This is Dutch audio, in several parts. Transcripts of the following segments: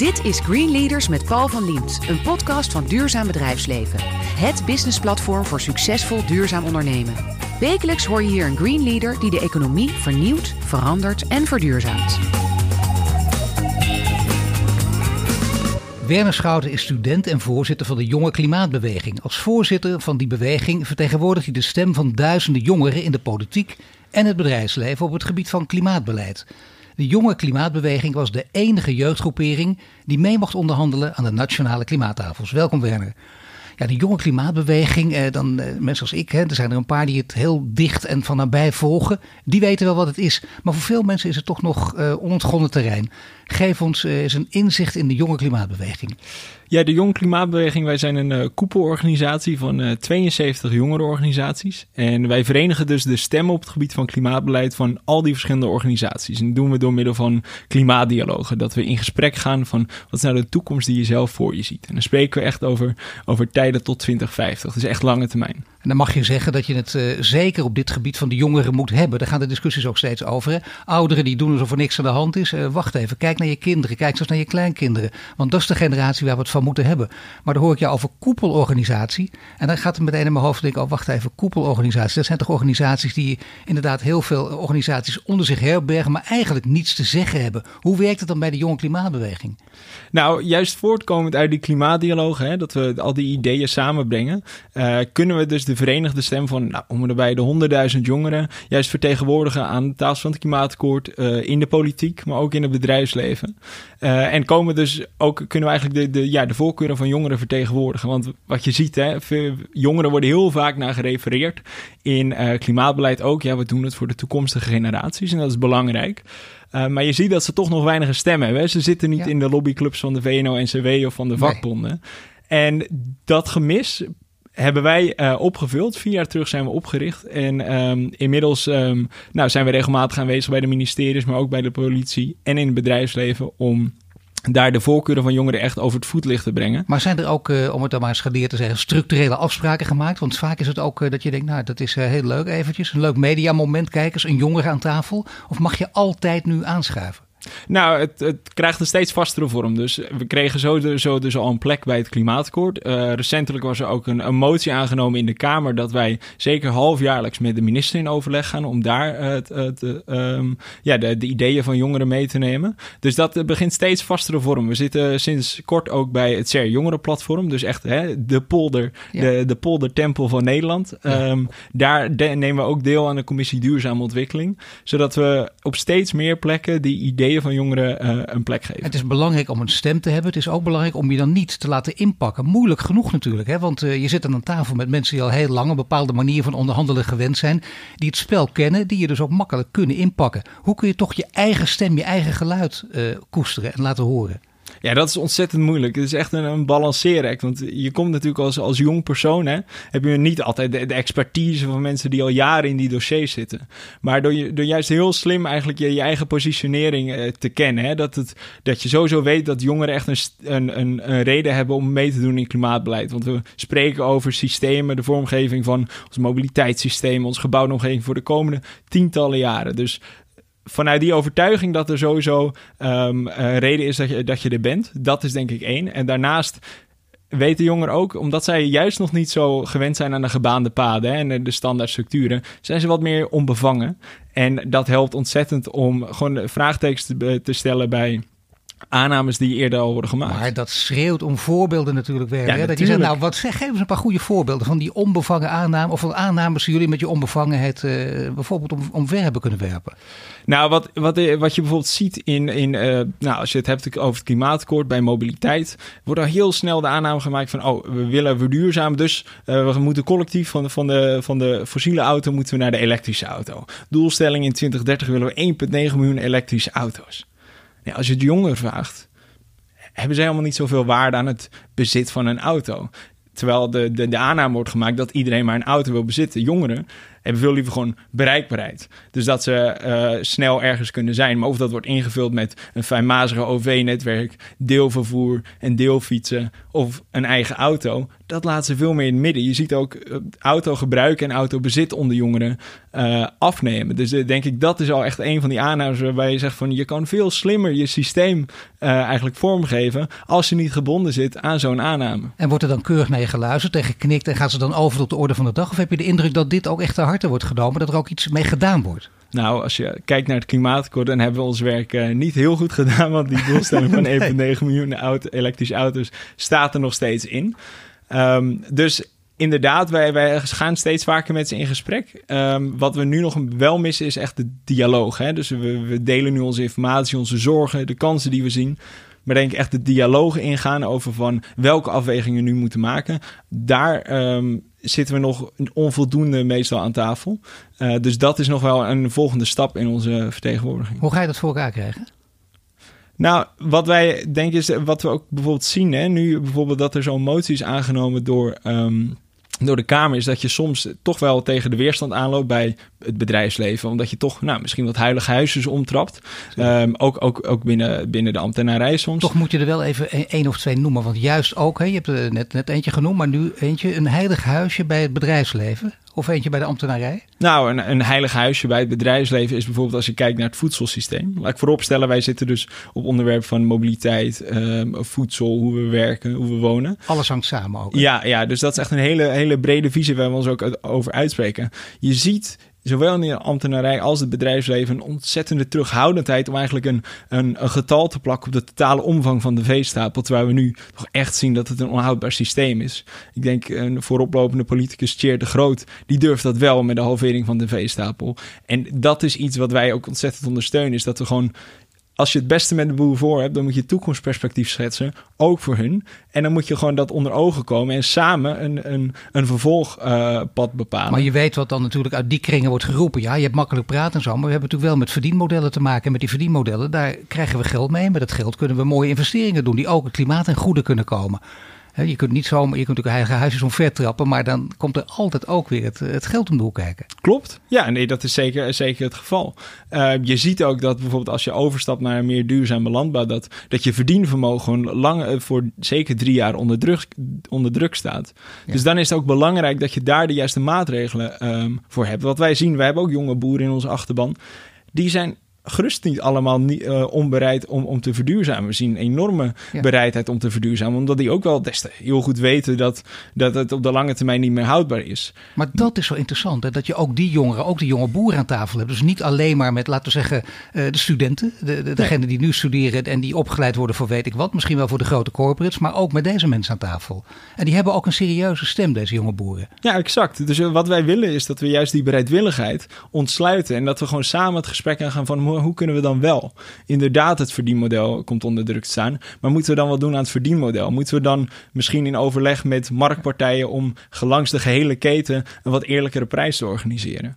Dit is Green Leaders met Paul van Liemt, een podcast van Duurzaam Bedrijfsleven. Het businessplatform voor succesvol duurzaam ondernemen. Wekelijks hoor je hier een Green Leader die de economie vernieuwt, verandert en verduurzaamt. Werner Schouten is student en voorzitter van de Jonge Klimaatbeweging. Als voorzitter van die beweging vertegenwoordigt hij de stem van duizenden jongeren in de politiek en het bedrijfsleven op het gebied van klimaatbeleid. De jonge klimaatbeweging was de enige jeugdgroepering die mee mocht onderhandelen aan de nationale klimaattafels. Welkom Werner. Ja, de jonge klimaatbeweging, eh, dan eh, mensen als ik, hè, er zijn er een paar die het heel dicht en van nabij volgen. Die weten wel wat het is. Maar voor veel mensen is het toch nog eh, onontgonnen terrein. Geef ons eh, eens een inzicht in de jonge klimaatbeweging. Ja, de Jonge Klimaatbeweging, wij zijn een uh, koepelorganisatie van uh, 72 jongerenorganisaties. En wij verenigen dus de stemmen op het gebied van klimaatbeleid van al die verschillende organisaties. En dat doen we door middel van klimaatdialogen. Dat we in gesprek gaan van wat is nou de toekomst die je zelf voor je ziet. En dan spreken we echt over, over tijden tot 2050. Dus echt lange termijn. En dan mag je zeggen dat je het uh, zeker op dit gebied van de jongeren moet hebben. Daar gaan de discussies ook steeds over. Ouderen die doen alsof er niks aan de hand is. Uh, wacht even, kijk naar je kinderen, kijk zelfs naar je kleinkinderen. Want dat is de generatie waar we het van moeten hebben. Maar dan hoor ik jou over koepelorganisatie. En dan gaat het meteen in mijn hoofd denken, oh wacht even, koepelorganisatie. Dat zijn toch organisaties die inderdaad heel veel organisaties onder zich herbergen, maar eigenlijk niets te zeggen hebben. Hoe werkt het dan bij de jonge klimaatbeweging? Nou, juist voortkomend uit die klimaatdialogen, hè, dat we al die ideeën samenbrengen, uh, kunnen we dus de verenigde stem van nou, om erbij de honderdduizend jongeren juist vertegenwoordigen aan de tafel van het klimaatakkoord uh, in de politiek, maar ook in het bedrijfsleven. Uh, en komen dus ook, kunnen we eigenlijk de, de, ja, de voorkeuren van jongeren vertegenwoordigen. Want wat je ziet, hè, jongeren worden heel vaak naar gerefereerd in uh, klimaatbeleid ook. Ja, we doen het voor de toekomstige generaties en dat is belangrijk. Uh, maar je ziet dat ze toch nog weinig stemmen hebben. Ze zitten niet ja. in de lobbyclubs van de VNO-NCW of van de vakbonden. Nee. En dat gemis hebben wij uh, opgevuld. Vier jaar terug zijn we opgericht. En um, inmiddels um, nou, zijn we regelmatig aanwezig bij de ministeries, maar ook bij de politie en in het bedrijfsleven om daar de voorkeuren van jongeren echt over het voetlicht te brengen. Maar zijn er ook, uh, om het dan maar eens te zeggen, structurele afspraken gemaakt? Want vaak is het ook uh, dat je denkt, nou, dat is heel leuk eventjes. Een leuk mediamoment, kijkers, een jongere aan tafel. Of mag je altijd nu aanschuiven? Nou, het, het, krijgt een steeds vastere vorm. Dus we kregen zo, de, zo dus al een plek bij het klimaatakkoord. Uh, recentelijk was er ook een, een, motie aangenomen in de Kamer dat wij zeker halfjaarlijks met de minister in overleg gaan om daar uh, het, het, um, ja, de, de, ideeën van jongeren mee te nemen. Dus dat begint steeds vastere vorm. We zitten sinds kort ook bij het CER Jongerenplatform. Dus echt hè, de polder, ja. de, de poldertempel van Nederland. Ja. Um, daar de, nemen we ook deel aan de commissie Duurzame Ontwikkeling. Zodat we op steeds meer plekken die ideeën van jongeren uh, een plek geven. Het is belangrijk om een stem te hebben. Het is ook belangrijk om je dan niet te laten inpakken. Moeilijk genoeg natuurlijk, hè? want uh, je zit aan een tafel met mensen die al heel lang een bepaalde manier van onderhandelen gewend zijn, die het spel kennen, die je dus ook makkelijk kunnen inpakken. Hoe kun je toch je eigen stem, je eigen geluid uh, koesteren en laten horen? Ja, dat is ontzettend moeilijk. Het is echt een, een balanceeract. Want je komt natuurlijk als, als jong persoon, hè, heb je niet altijd de, expertise van mensen die al jaren in die dossiers zitten. Maar door, je, door juist heel slim eigenlijk je, je eigen positionering eh, te kennen, hè, dat, het, dat je sowieso weet dat jongeren echt een, een, een, een reden hebben om mee te doen in klimaatbeleid. Want we spreken over systemen, de vormgeving van ons mobiliteitssysteem, ons gebouwde omgeving voor de komende tientallen jaren. Dus vanuit die overtuiging dat er sowieso um, uh, reden is dat je, dat je er bent. Dat is denk ik één. En daarnaast weten jongeren ook, omdat zij juist nog niet zo gewend zijn aan de gebaande paden hè, en de standaard structuren, zijn ze wat meer onbevangen. En dat helpt ontzettend om gewoon vraagtekens te, te stellen bij aannames die eerder al worden gemaakt. Maar dat schreeuwt om voorbeelden natuurlijk weer. Ja, dat je zegt, nou, wat zeg, geef eens een paar goede voorbeelden van die onbevangen aanname of van aannames die jullie met je onbevangenheid uh, bijvoorbeeld om, omver hebben kunnen werpen. Nou, wat, wat, wat je bijvoorbeeld ziet in, in uh, nou, als je het hebt over het klimaatakkoord bij mobiliteit, wordt al heel snel de aanname gemaakt van, oh, we willen verduurzamen, dus uh, we moeten collectief van de, van, de, van de fossiele auto moeten we naar de elektrische auto. Doelstelling in 2030 willen we 1,9 miljoen elektrische auto's. Als je het jongeren vraagt, hebben zij helemaal niet zoveel waarde aan het bezit van een auto. Terwijl de, de, de aanname wordt gemaakt dat iedereen maar een auto wil bezitten. Jongeren hebben veel liever gewoon bereikbaarheid. Dus dat ze uh, snel ergens kunnen zijn. Maar of dat wordt ingevuld met een fijnmazige OV-netwerk, deelvervoer en deelfietsen of een eigen auto, dat laat ze veel meer in het midden. Je ziet ook uh, autogebruik en autobezit onder jongeren uh, afnemen. Dus denk ik, dat is al echt een van die aannames waarbij je zegt van je kan veel slimmer je systeem eigenlijk vormgeven als je niet gebonden zit aan zo'n aanname. En wordt er dan keurig naar je geluisterd en geknikt en gaat ze dan over tot de orde van de dag? Of heb je de indruk dat dit ook echt te harte wordt genomen, dat er ook iets mee gedaan wordt? Nou, als je kijkt naar het klimaatakkoord, dan hebben we ons werk uh, niet heel goed gedaan. Want die doelstelling van 1,9 miljoen auto, elektrische auto's staat er nog steeds in. Um, dus inderdaad, wij, wij gaan steeds vaker met ze in gesprek. Um, wat we nu nog wel missen is echt de dialoog. Hè? Dus we, we delen nu onze informatie, onze zorgen, de kansen die we zien. Maar denk ik echt de dialoog ingaan over van welke afwegingen nu moeten maken. Daar um, zitten we nog onvoldoende meestal aan tafel. Uh, dus dat is nog wel een volgende stap in onze vertegenwoordiging. Hoe ga je dat voor elkaar krijgen? Nou, wat wij denken is, wat we ook bijvoorbeeld zien, hè, nu bijvoorbeeld dat er zo'n motie is aangenomen door um, door de Kamer is dat je soms toch wel tegen de weerstand aanloopt bij het bedrijfsleven. Omdat je toch nou, misschien wat heilige huisjes omtrapt. Um, ook ook, ook binnen, binnen de ambtenarij soms. Toch moet je er wel even één of twee noemen. Want juist ook, hè, je hebt er net, net eentje genoemd, maar nu eentje, een heilig huisje bij het bedrijfsleven. Of eentje bij de ambtenarij? Nou, een, een heilig huisje bij het bedrijfsleven is bijvoorbeeld als je kijkt naar het voedselsysteem. Laat ik vooropstellen, wij zitten dus op onderwerp van mobiliteit, um, voedsel, hoe we werken, hoe we wonen. Alles hangt samen ook. Ja, ja, dus dat is echt een hele, hele brede visie waar we ons ook over uitspreken. Je ziet zowel in de ambtenarij als het bedrijfsleven een ontzettende terughoudendheid om eigenlijk een, een, een, getal te plakken op de totale omvang van de veestapel. Terwijl we nu toch echt zien dat het een onhoudbaar systeem is. Ik denk een vooroplopende politicus, Tjeer de Groot, die durft dat wel met de halvering van de veestapel. En dat is iets wat wij ook ontzettend ondersteunen, is dat we gewoon als je het beste met de boer voor hebt, dan moet je toekomstperspectief schetsen, ook voor hun. En dan moet je gewoon dat onder ogen komen en samen een, een, een vervolgpad uh, bepalen. Maar je weet wat dan natuurlijk uit die kringen wordt geroepen. Ja, je hebt makkelijk praten en zo, maar we hebben natuurlijk wel met verdienmodellen te maken. En met die verdienmodellen, daar krijgen we geld mee. Met dat geld kunnen we mooie investeringen doen die ook het klimaat en goede kunnen komen. Je kunt niet zomaar, je kunt natuurlijk eigen huisjes omver trappen, maar dan komt er altijd ook weer het, het geld om de hoek kijken. Klopt. Ja, nee, dat is zeker, zeker het geval. Uh, je ziet ook dat bijvoorbeeld als je overstapt naar een meer duurzame landbouw, dat, dat je verdienvermogen lang uh, voor zeker drie jaar onder druk, onder druk staat. Ja. Dus dan is het ook belangrijk dat je daar de juiste maatregelen um, voor hebt. Wat wij zien, wij hebben ook jonge boeren in onze achterban. Die zijn gerust niet allemaal niet, uh, onbereid om, om te verduurzamen. We zien een enorme ja. bereidheid om te verduurzamen. Omdat die ook wel des te heel goed weten dat, dat het op de lange termijn niet meer houdbaar is. Maar dat is zo interessant. Hè? Dat je ook die jongeren, ook die jonge boeren aan tafel hebt. Dus niet alleen maar met, laten we zeggen, uh, de studenten. De, de, degenen die nu studeren en die opgeleid worden voor weet ik wat. Misschien wel voor de grote corporates. Maar ook met deze mensen aan tafel. En die hebben ook een serieuze stem, deze jonge boeren. Ja, exact. Dus wat wij willen is dat we juist die bereidwilligheid ontsluiten. En dat we gewoon samen het gesprek aangaan van hoe kunnen we dan wel? Inderdaad, het verdienmodel komt onder druk te staan. Maar moeten we dan wat doen aan het verdienmodel? Moeten we dan misschien in overleg met marktpartijen om gelangs de gehele keten een wat eerlijkere prijs te organiseren?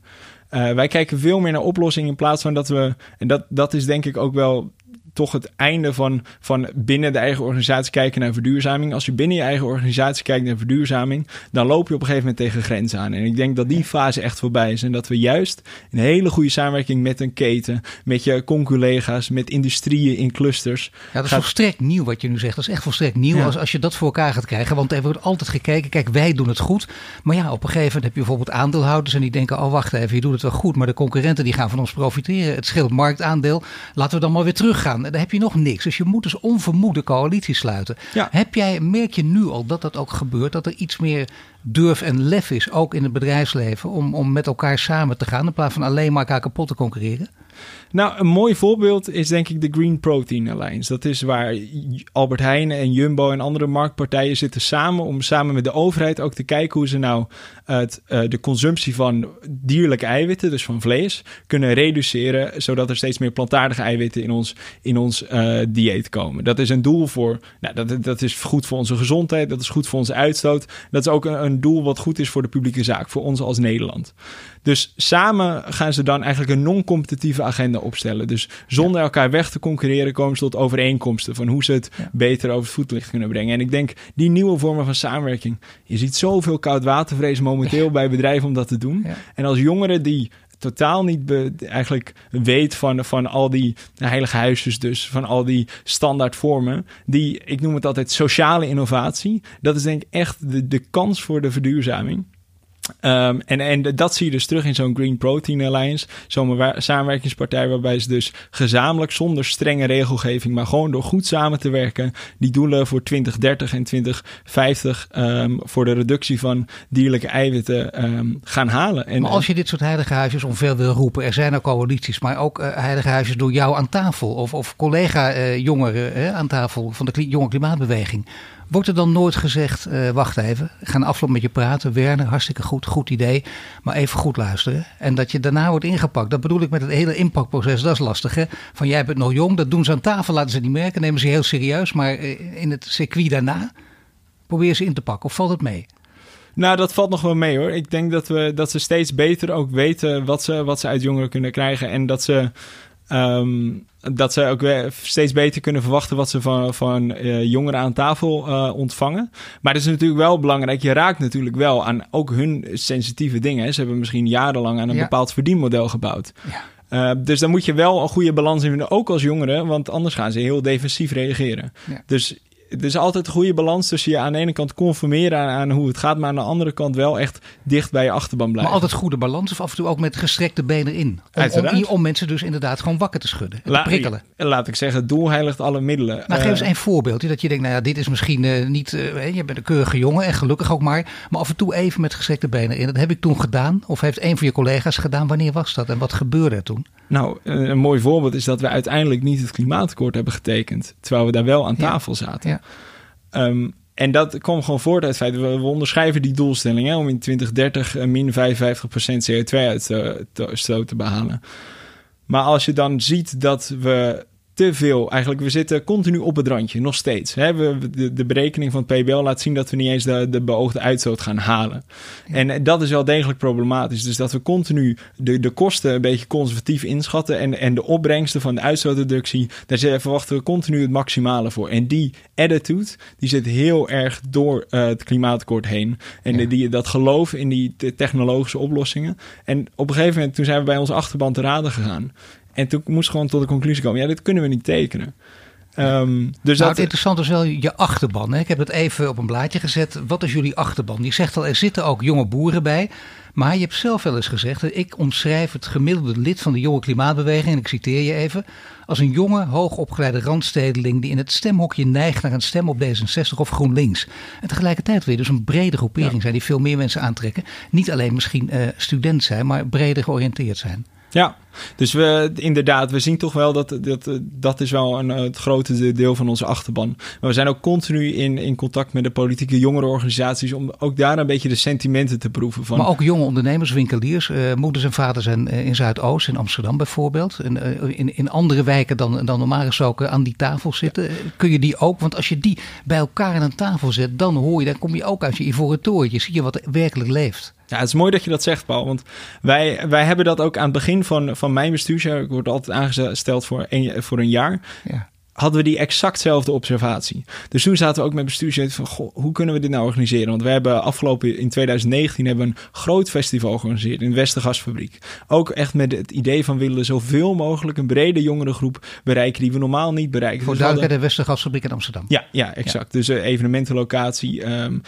Uh, wij kijken veel meer naar oplossingen in plaats van dat we. En dat, dat is denk ik ook wel toch het einde van, van binnen de eigen organisatie kijken naar verduurzaming. Als je binnen je eigen organisatie kijkt naar verduurzaming, dan loop je op een gegeven moment tegen grenzen aan. En ik denk dat die fase echt voorbij is. En dat we juist een hele goede samenwerking met een keten, met je conculega's, met industrieën in clusters. Ja, dat is gaat... volstrekt nieuw wat je nu zegt. Dat is echt volstrekt nieuw ja. als, als je dat voor elkaar gaat krijgen. Want er wordt altijd gekeken, kijk, wij doen het goed. Maar ja, op een gegeven moment heb je bijvoorbeeld aandeelhouders en die denken, oh wacht even, je doet het wel goed. Maar de concurrenten die gaan van ons profiteren. Het scheelt marktaandeel. Laten we dan maar weer teruggaan. Dan heb je nog niks. Dus je moet dus onvermoede coalitie sluiten. Ja. Heb jij, merk je nu al dat dat ook gebeurt? Dat er iets meer durf en lef is, ook in het bedrijfsleven, om, om met elkaar samen te gaan in plaats van alleen maar elkaar kapot te concurreren? Nou, een mooi voorbeeld is denk ik de Green Protein Alliance. Dat is waar Albert Heijn en Jumbo en andere marktpartijen zitten samen om samen met de overheid ook te kijken hoe ze nou het, uh, de consumptie van dierlijke eiwitten, dus van vlees, kunnen reduceren, zodat er steeds meer plantaardige eiwitten in ons, in ons uh, dieet komen. Dat is een doel voor, nou, dat, dat is goed voor onze gezondheid, dat is goed voor onze uitstoot. Dat is ook een doel wat goed is voor de publieke zaak, voor ons als Nederland. Dus samen gaan ze dan eigenlijk een non-competitieve agenda opstellen. Dus zonder elkaar weg te concurreren komen ze tot overeenkomsten van hoe ze het beter over het voetlicht kunnen brengen. En ik denk die nieuwe vormen van samenwerking. Je ziet zoveel koudwatervrees momenteel bij bedrijven om dat te doen. En als jongeren die totaal niet eigenlijk weet van, van al die heilige huisjes dus, van al die standaard vormen. Die, ik noem het altijd sociale innovatie. Dat is denk ik echt de, de kans voor de verduurzaming. Um, en, en dat zie je dus terug in zo'n Green Protein Alliance, zo'n samenwerkingspartij waarbij ze dus gezamenlijk zonder strenge regelgeving, maar gewoon door goed samen te werken, die doelen voor 2030 en 2050 um, voor de reductie van dierlijke eiwitten um, gaan halen. En, maar als je dit soort heilige huisjes omver wil roepen, er zijn ook coalities, maar ook uh, heilige huisjes door jou aan tafel of, of collega-jongeren uh, aan tafel van de jonge klimaatbeweging. Wordt er dan nooit gezegd, uh, wacht even, ik ga afloop met je praten, Werner, hartstikke goed, goed idee, maar even goed luisteren. En dat je daarna wordt ingepakt. Dat bedoel ik met het hele impactproces, dat is lastig hè. Van jij bent nog jong, dat doen ze aan tafel, laten ze niet merken, nemen ze heel serieus. Maar eh, in het circuit daarna, probeer ze in te pakken of valt het mee? Nou, dat valt nog wel mee hoor. Ik denk dat, we, dat ze steeds beter ook weten wat ze, wat ze uit jongeren kunnen krijgen. En dat ze Um, dat ze ook steeds beter kunnen verwachten wat ze van, van uh, jongeren aan tafel uh, ontvangen. Maar dat is natuurlijk wel belangrijk. Je raakt natuurlijk wel aan ook hun sensitieve dingen. Ze hebben misschien jarenlang aan een bepaald verdienmodel gebouwd. Ja. Uh, dus dan moet je wel een goede balans in vinden, ook als jongeren, want anders gaan ze heel defensief reageren. Ja. Dus het is altijd een goede balans tussen je aan de ene kant conformeren aan, hoe het gaat, maar aan de andere kant wel echt dicht bij je achterban blijven. Maar altijd goede balans of af en toe ook met gestrekte benen in? Om, om, om mensen dus inderdaad gewoon wakker te schudden en te prikkelen. Laat ik zeggen, het doel heiligt alle middelen. Nou, geef eens een voorbeeldje dat je denkt, nou ja, dit is misschien uh, niet, uh, je bent een keurige jongen en gelukkig ook maar, maar af en toe even met gestrekte benen in. Dat heb ik toen gedaan of heeft een van je collega's gedaan. Wanneer was dat en wat gebeurde er toen? Nou, een mooi voorbeeld is dat we uiteindelijk niet het klimaatakkoord hebben getekend, terwijl we daar wel aan tafel zaten. Ja. Um, en dat komt gewoon voort uit het feit, we, onderschrijven die doelstelling hè, om in 2030 eh, min 55% CO2-uitstoot te behalen. Maar als je dan ziet dat we te veel. Eigenlijk, we zitten continu op het randje, nog steeds. Hè? We, de, de, berekening van het PBL laat zien dat we niet eens de, de beoogde uitstoot gaan halen. En dat is wel degelijk problematisch. Dus dat we continu de, de kosten een beetje conservatief inschatten en, en de opbrengsten van de uitstootreductie, daar verwachten we continu het maximale voor. En die attitude, die zit heel erg door uh, het klimaatakkoord heen. En die, dat geloof in die technologische oplossingen. En op een gegeven moment, toen zijn we bij onze achterban te raden gegaan. En toen moest gewoon tot de conclusie komen: ja, dit kunnen we niet tekenen. Um, dus nou, het interessante is wel je achterban. Hè? Ik heb het even op een blaadje gezet. Wat is jullie achterban? Je zegt al, er zitten ook jonge boeren bij. Maar je hebt zelf wel eens gezegd, ik omschrijf het gemiddelde lid van de jonge klimaatbeweging, en ik citeer je even, als een jonge, hoogopgeleide randstedeling die in het stemhokje neigt naar een stem op D66 of GroenLinks. En tegelijkertijd weer dus een brede groepering zijn die veel meer mensen aantrekken. Niet alleen misschien uh, student zijn, maar breder georiënteerd zijn. Ja, dus we, inderdaad, we zien toch wel dat dat, dat is wel een, het grote deel van onze achterban. Maar we zijn ook continu in, in contact met de politieke jongerenorganisaties om ook daar een beetje de sentimenten te proeven. Van. Maar ook jonge ondernemers, winkeliers, uh, moeders en vaders zijn uh, in Zuidoost, in Amsterdam bijvoorbeeld. En, uh, in, in andere wijken dan, dan normaal gesproken aan die tafel zitten. Kun je die ook, want als je die bij elkaar aan een tafel zet, dan hoor je, dan kom je ook uit je ivoren toortje. Zie je wat er werkelijk leeft. Ja, het is mooi dat je dat zegt, Paul. Want wij, wij hebben dat ook aan het begin van, van mijn bestuursjaar. Ik word altijd aangesteld voor een, voor een jaar. Ja. Hadden we die exactzelfde observatie. Dus toen zaten we ook met bestuursleden van... Goh, hoe kunnen we dit nou organiseren? Want we hebben afgelopen... In 2019 hebben we een groot festival georganiseerd... in de Westergasfabriek. Ook echt met het idee van... willen zoveel mogelijk een brede jongerengroep bereiken... die we normaal niet bereiken. Voor dus hadden... de Westergasfabriek in Amsterdam. Ja, ja exact. Dus uh, evenementenlocatie. Um,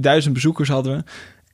duizend bezoekers hadden we.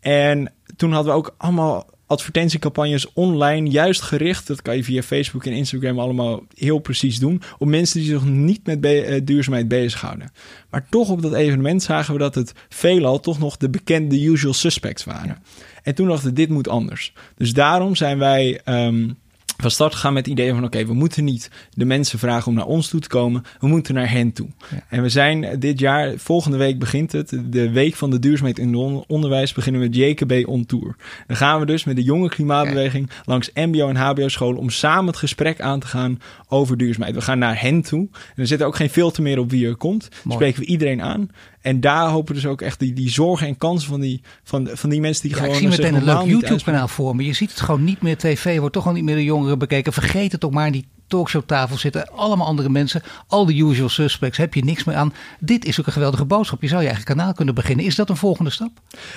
En toen hadden we ook allemaal advertentiecampagnes online, juist gericht. Dat kan je via Facebook en Instagram allemaal heel precies doen. Op mensen die zich niet met be uh, duurzaamheid bezighouden. Maar toch op dat evenement zagen we dat het veelal toch nog de bekende usual suspects waren. En toen dachten we, dit moet anders. Dus daarom zijn wij. Um, van start gaan met het idee van: oké, we moeten niet de mensen vragen om naar ons toe te komen, we moeten naar hen toe. En we zijn dit jaar, volgende week begint het, de week van de duurzaamheid in het onderwijs, beginnen we met JKB on tour. Dan gaan we dus met de jonge klimaatbeweging langs MBO en HBO-scholen om samen het gesprek aan te gaan over duurzaamheid. We gaan naar hen toe. En er zit ook geen filter meer op wie er komt. Mooi. Spreken we iedereen aan. En daar hopen dus ook echt die, die zorgen en kansen van die, van, van die mensen die Ja, gewoon... ik zie zich meteen een leuk YouTube-kanaal voor me. Je ziet het gewoon niet meer. TV wordt toch al niet meer de jongeren bekeken. Vergeet het ook maar. Die talkshowtafel zitten allemaal andere mensen. Al de usual suspects. Heb je niks meer aan. Dit is ook een geweldige boodschap. Je zou je eigen kanaal kunnen beginnen. Is dat een volgende stap?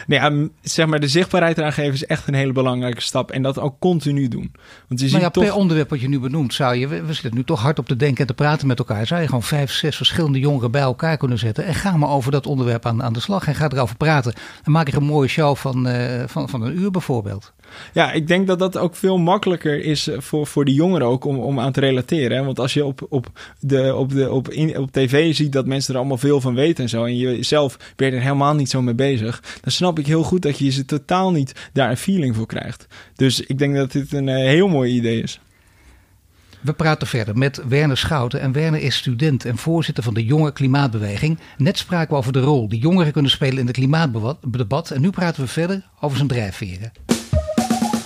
Nee, ja, m- zeg maar, de zichtbaarheid eraan geven is echt een hele belangrijke stap. En dat ook continu doen. Want je ziet Maar ja, toch... per onderwerp wat je nu benoemt, zou je, we we zitten nu toch hard op te denken en te praten met elkaar. Zou je gewoon vijf, zes verschillende jongeren bij elkaar kunnen zetten. En ga maar over dat onderwerp aan, aan de slag. En ga erover praten. Dan maak ik een mooie show van, eh, van, van een uur bijvoorbeeld. Ja, ik denk dat dat ook veel makkelijker is eh, voor, voor de jongeren ook om, om aan te relateren. Want als je op, op, de, op, de, op, in, op tv ziet dat mensen er allemaal veel van weten en zo. En je zelf ben je er helemaal niet zo mee bezig. Dan snap ik heel goed dat je ze totaal niet daar een feeling voor krijgt. Dus ik denk dat dit een eh, heel mooi idee is. We praten verder met Werner Schouten. En Werner is student en voorzitter van de Jonge Klimaatbeweging. Net spraken we over de rol die jongeren kunnen spelen in het klimaatdebat. En nu praten we verder over zijn drijfveren.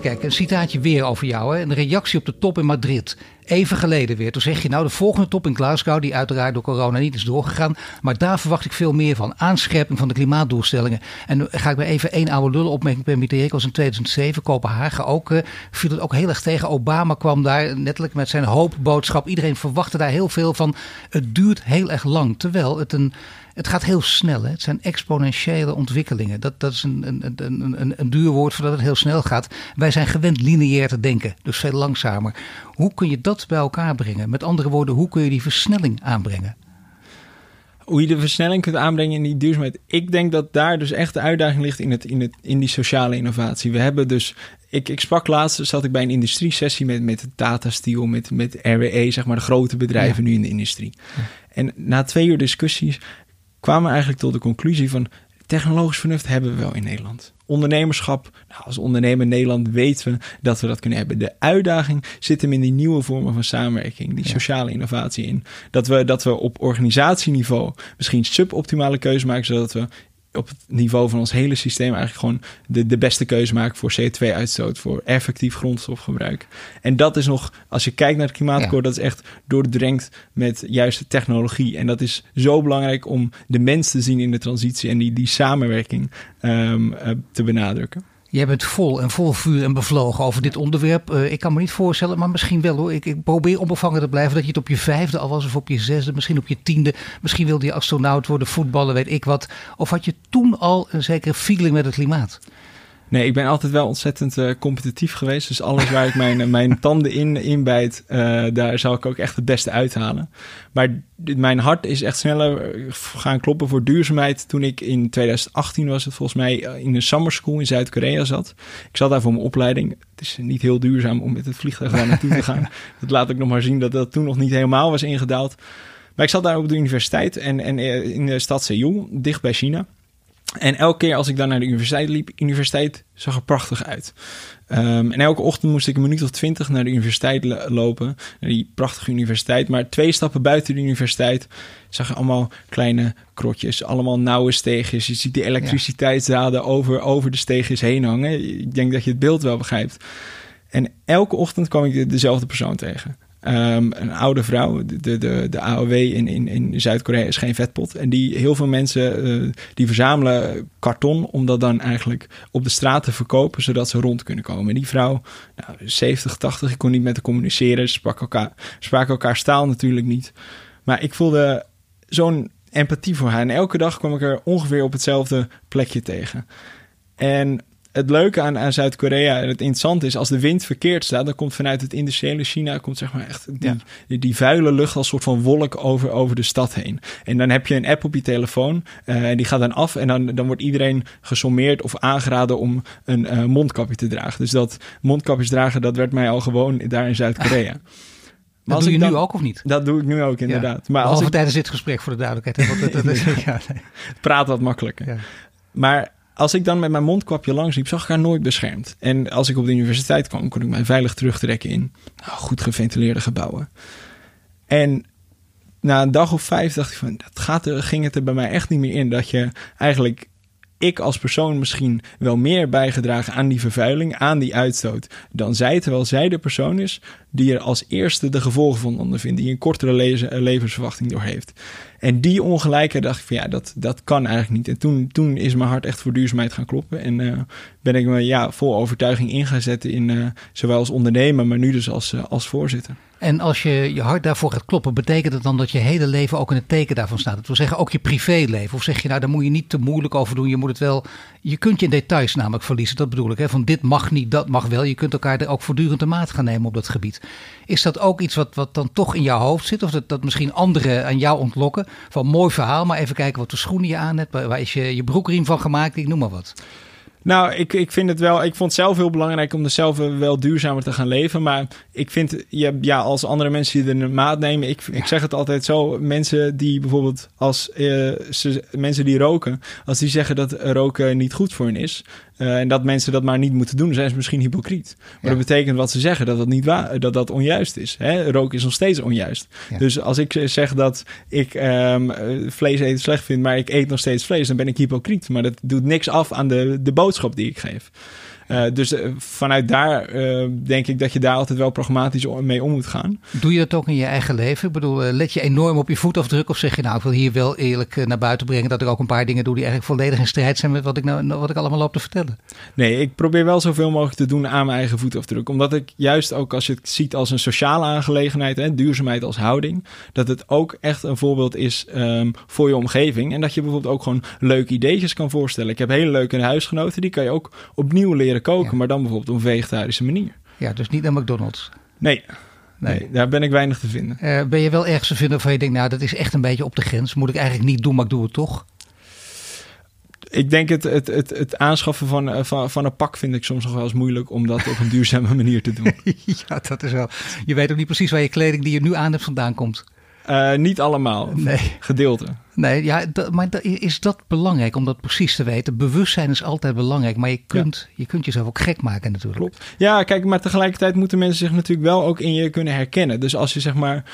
Kijk, een citaatje weer over jou. Hè? Een reactie op de top in Madrid. Even geleden weer. Toen zeg je nou de volgende top in Glasgow, die uiteraard door corona niet is doorgegaan. Maar daar verwacht ik veel meer van. Aanscherping van de klimaatdoelstellingen. En ga ik me even één oude lullen opmerking permitteren. Ik was in 2007, Kopenhagen ook. eh, viel het ook heel erg tegen. Obama kwam daar netelijk met zijn hoopboodschap. Iedereen verwachtte daar heel veel van. Het duurt heel erg lang. Terwijl het een... Het gaat heel snel. Hè? Het zijn exponentiële ontwikkelingen. Dat, dat is een, een, een, een, een duur woord voordat het heel snel gaat. Wij zijn gewend lineair te denken, dus veel langzamer. Hoe kun je dat bij elkaar brengen? Met andere woorden, hoe kun je die versnelling aanbrengen? Hoe je de versnelling kunt aanbrengen in die duurzaamheid. Ik denk dat daar dus echt de uitdaging ligt in, het, in, het, in die sociale innovatie. We hebben dus. Ik, ik sprak laatst, zat ik bij een industriesessie met, met Tata Steel, met, met RWE, zeg maar de grote bedrijven nu in de industrie. En na twee uur discussies kwamen we eigenlijk tot de conclusie van technologisch vernuft hebben we wel in Nederland. Ondernemerschap, nou, als ondernemer in Nederland weten we dat we dat kunnen hebben. De uitdaging zit hem in die nieuwe vormen van samenwerking, die sociale innovatie in. Dat we, dat we op organisatieniveau misschien suboptimale keuze maken, zodat we op het niveau van ons hele systeem eigenlijk gewoon de, de beste keuze maken voor CO2-uitstoot, voor effectief grondstofgebruik. En dat is nog, als je kijkt naar het klimaatakkoord, dat is echt doordrenkt met juiste technologie. En dat is zo belangrijk om de mens te zien in de transitie en die, die samenwerking um, uh, te benadrukken. Jij bent vol en vol vuur en bevlogen over dit onderwerp. Uh, ik kan me niet voorstellen, maar misschien wel hoor. Ik, ik, probeer onbevangen te blijven dat je het op je vijfde al was of op je zesde, misschien op je tiende. Misschien wilde je astronaut worden, voetballen, weet ik wat. Of had je toen al een zekere feeling met het klimaat? Nee, ik ben altijd wel ontzettend uh, competitief geweest. Dus alles waar ik mijn, mijn tanden in inbijt, uh, daar zal ik ook echt het beste uithalen. Maar mijn hart is echt sneller gaan kloppen voor duurzaamheid toen ik in 2018 was het volgens mij in een summer school in Zuid-Korea zat. Ik zat daar voor mijn opleiding. Het is niet heel duurzaam om met het vliegtuig daar naartoe te gaan. Dat laat ik nog maar zien dat dat toen nog niet helemaal was ingedaald. Maar ik zat daar op de universiteit en, en in de stad Seoul, dicht bij China. En elke keer als ik dan naar de universiteit liep, universiteit zag er prachtig uit. Um, en elke ochtend moest ik een minuut of twintig naar de universiteit lopen. Naar die prachtige universiteit. Maar twee stappen buiten de universiteit zag je allemaal kleine krotjes. Allemaal nauwe steegjes. Je ziet die elektriciteitsdraden over, over de steegjes heen hangen. Ik denk dat je het beeld wel begrijpt. En elke ochtend kwam ik de, dezelfde persoon tegen. Um, een oude vrouw, de, de, de AOW in, in, in Zuid-Korea is geen vetpot. En die, heel veel mensen uh, die verzamelen karton om dat dan eigenlijk op de straat te verkopen, zodat ze rond kunnen komen. En die vrouw, nou, 70, 80, ik kon niet met haar communiceren, ze spraken elkaar, spraken elkaar staal natuurlijk niet. Maar ik voelde zo'n empathie voor haar. En elke dag kwam ik er ongeveer op hetzelfde plekje tegen. En het leuke aan, aan Zuid-Korea en het interessante is, als de wind verkeerd staat, dan komt vanuit het industriële China, komt zeg maar echt die, ja. die, die, vuile lucht als soort van wolk over, over de stad heen. En dan heb je een app op je telefoon en uh, die gaat dan af en dan, dan wordt iedereen gesommeerd of aangeraden om een uh, mondkapje te dragen. Dus dat mondkapjes dragen, dat werd mij al gewoon daar in Zuid-Korea. Maar dat doe je dan, nu ook of niet? Dat doe ik nu ook, inderdaad. Ja. Maar als ik, tijdens dit gesprek voor de duidelijkheid. Want dat, dat is, ja, nee. Praat wat makkelijker. Ja. Maar als ik dan met mijn mondkapje langs liep, zag ik haar nooit beschermd. En als ik op de universiteit kwam, kon ik mij veilig terugtrekken in nou, goed geventileerde gebouwen. En na een dag of vijf dacht ik van, dat gaat er, ging het er bij mij echt niet meer in. Dat je eigenlijk ik als persoon misschien wel meer bijgedragen aan die vervuiling, aan die uitstoot, dan zij, terwijl zij de persoon is die er als eerste de gevolgen van ondervindt, die een kortere levensverwachting door heeft. En die ongelijkheid dacht ik van ja, dat, dat kan eigenlijk niet. En toen, toen is mijn hart echt voor duurzaamheid gaan kloppen. En uh, ben ik me ja, vol overtuiging in gaan zetten in uh, zowel als ondernemer, maar nu dus als, als voorzitter. En als je je hart daarvoor gaat kloppen, betekent het dan dat je hele leven ook in het teken daarvan staat? Dat wil zeggen, ook je privéleven. Of zeg je nou, daar moet je niet te moeilijk over doen. Je moet het wel. Je kunt je in details namelijk verliezen. Dat bedoel ik. Hè? Van dit mag niet, dat mag wel. Je kunt elkaar er ook voortdurend de maat gaan nemen op dat gebied. Is dat ook iets wat, wat dan toch in jouw hoofd zit? Of dat, dat misschien anderen aan jou ontlokken? Van mooi verhaal, maar even kijken wat de schoenen je aan hebt. Waar is je, je broekriem van gemaakt? Ik noem maar wat. Nou, ik, ik vind het wel. Ik vond het zelf heel belangrijk om er zelf wel duurzamer te gaan leven. Maar ik vind, ja, ja als andere mensen die er een maat nemen. Ik, ik zeg het altijd zo. Mensen die bijvoorbeeld als uh, ze, mensen die roken, als die zeggen dat roken niet goed voor hen is. Uh, en dat mensen dat maar niet moeten doen, zijn ze misschien hypocriet. Maar ja. dat betekent wat ze zeggen, dat dat, niet waar, dat, dat onjuist is. Hè? Roken is nog steeds onjuist. Ja. Dus als ik zeg dat ik um, vlees eten slecht vind, maar ik eet nog steeds vlees, dan ben ik hypocriet. Maar dat doet niks af aan de, de boodschap die ik geef. Uh, dus uh, vanuit daar uh, denk ik dat je daar altijd wel pragmatisch mee om moet gaan. Doe je dat ook in je eigen leven? Ik bedoel, let je enorm op je voetafdruk of zeg je nou, ik wil hier wel eerlijk naar buiten brengen dat ik ook een paar dingen doe die eigenlijk volledig in strijd zijn met wat ik, nou, wat ik allemaal loop te vertellen? Nee, ik probeer wel zoveel mogelijk te doen aan mijn eigen voetafdruk. Omdat ik juist ook als je het ziet als een sociale aangelegenheid, hè, duurzaamheid als houding, dat het ook echt een voorbeeld is um, voor je omgeving. En dat je bijvoorbeeld ook gewoon leuke ideetjes kan voorstellen. Ik heb hele leuke huisgenoten, die kan je ook opnieuw leren koken, ja. maar dan bijvoorbeeld op een vegetarische manier. Ja, dus niet naar McDonald's. Nee. Nee. nee. daar ben ik weinig te vinden. Uh, ben je wel ergens te vinden waarvan je denkt, nou, dat is echt een beetje op de grens. Moet ik eigenlijk niet doen, maar ik doe het toch? Ik denk het, het, het, het aanschaffen van, van, van een pak vind ik soms nog wel eens moeilijk om dat op een duurzame manier te doen. ja, dat is wel. Je weet ook niet precies waar je kleding die je nu aan hebt vandaan komt. Uh, niet allemaal. Nee. Gedeelte. Nee, ja, maar is dat belangrijk om dat precies te weten? Bewustzijn is altijd belangrijk, maar je kunt, ja. je kunt jezelf ook gek maken natuurlijk. Klopt. Ja, kijk, maar tegelijkertijd moeten mensen zich natuurlijk wel ook in je kunnen herkennen. Dus als je zeg maar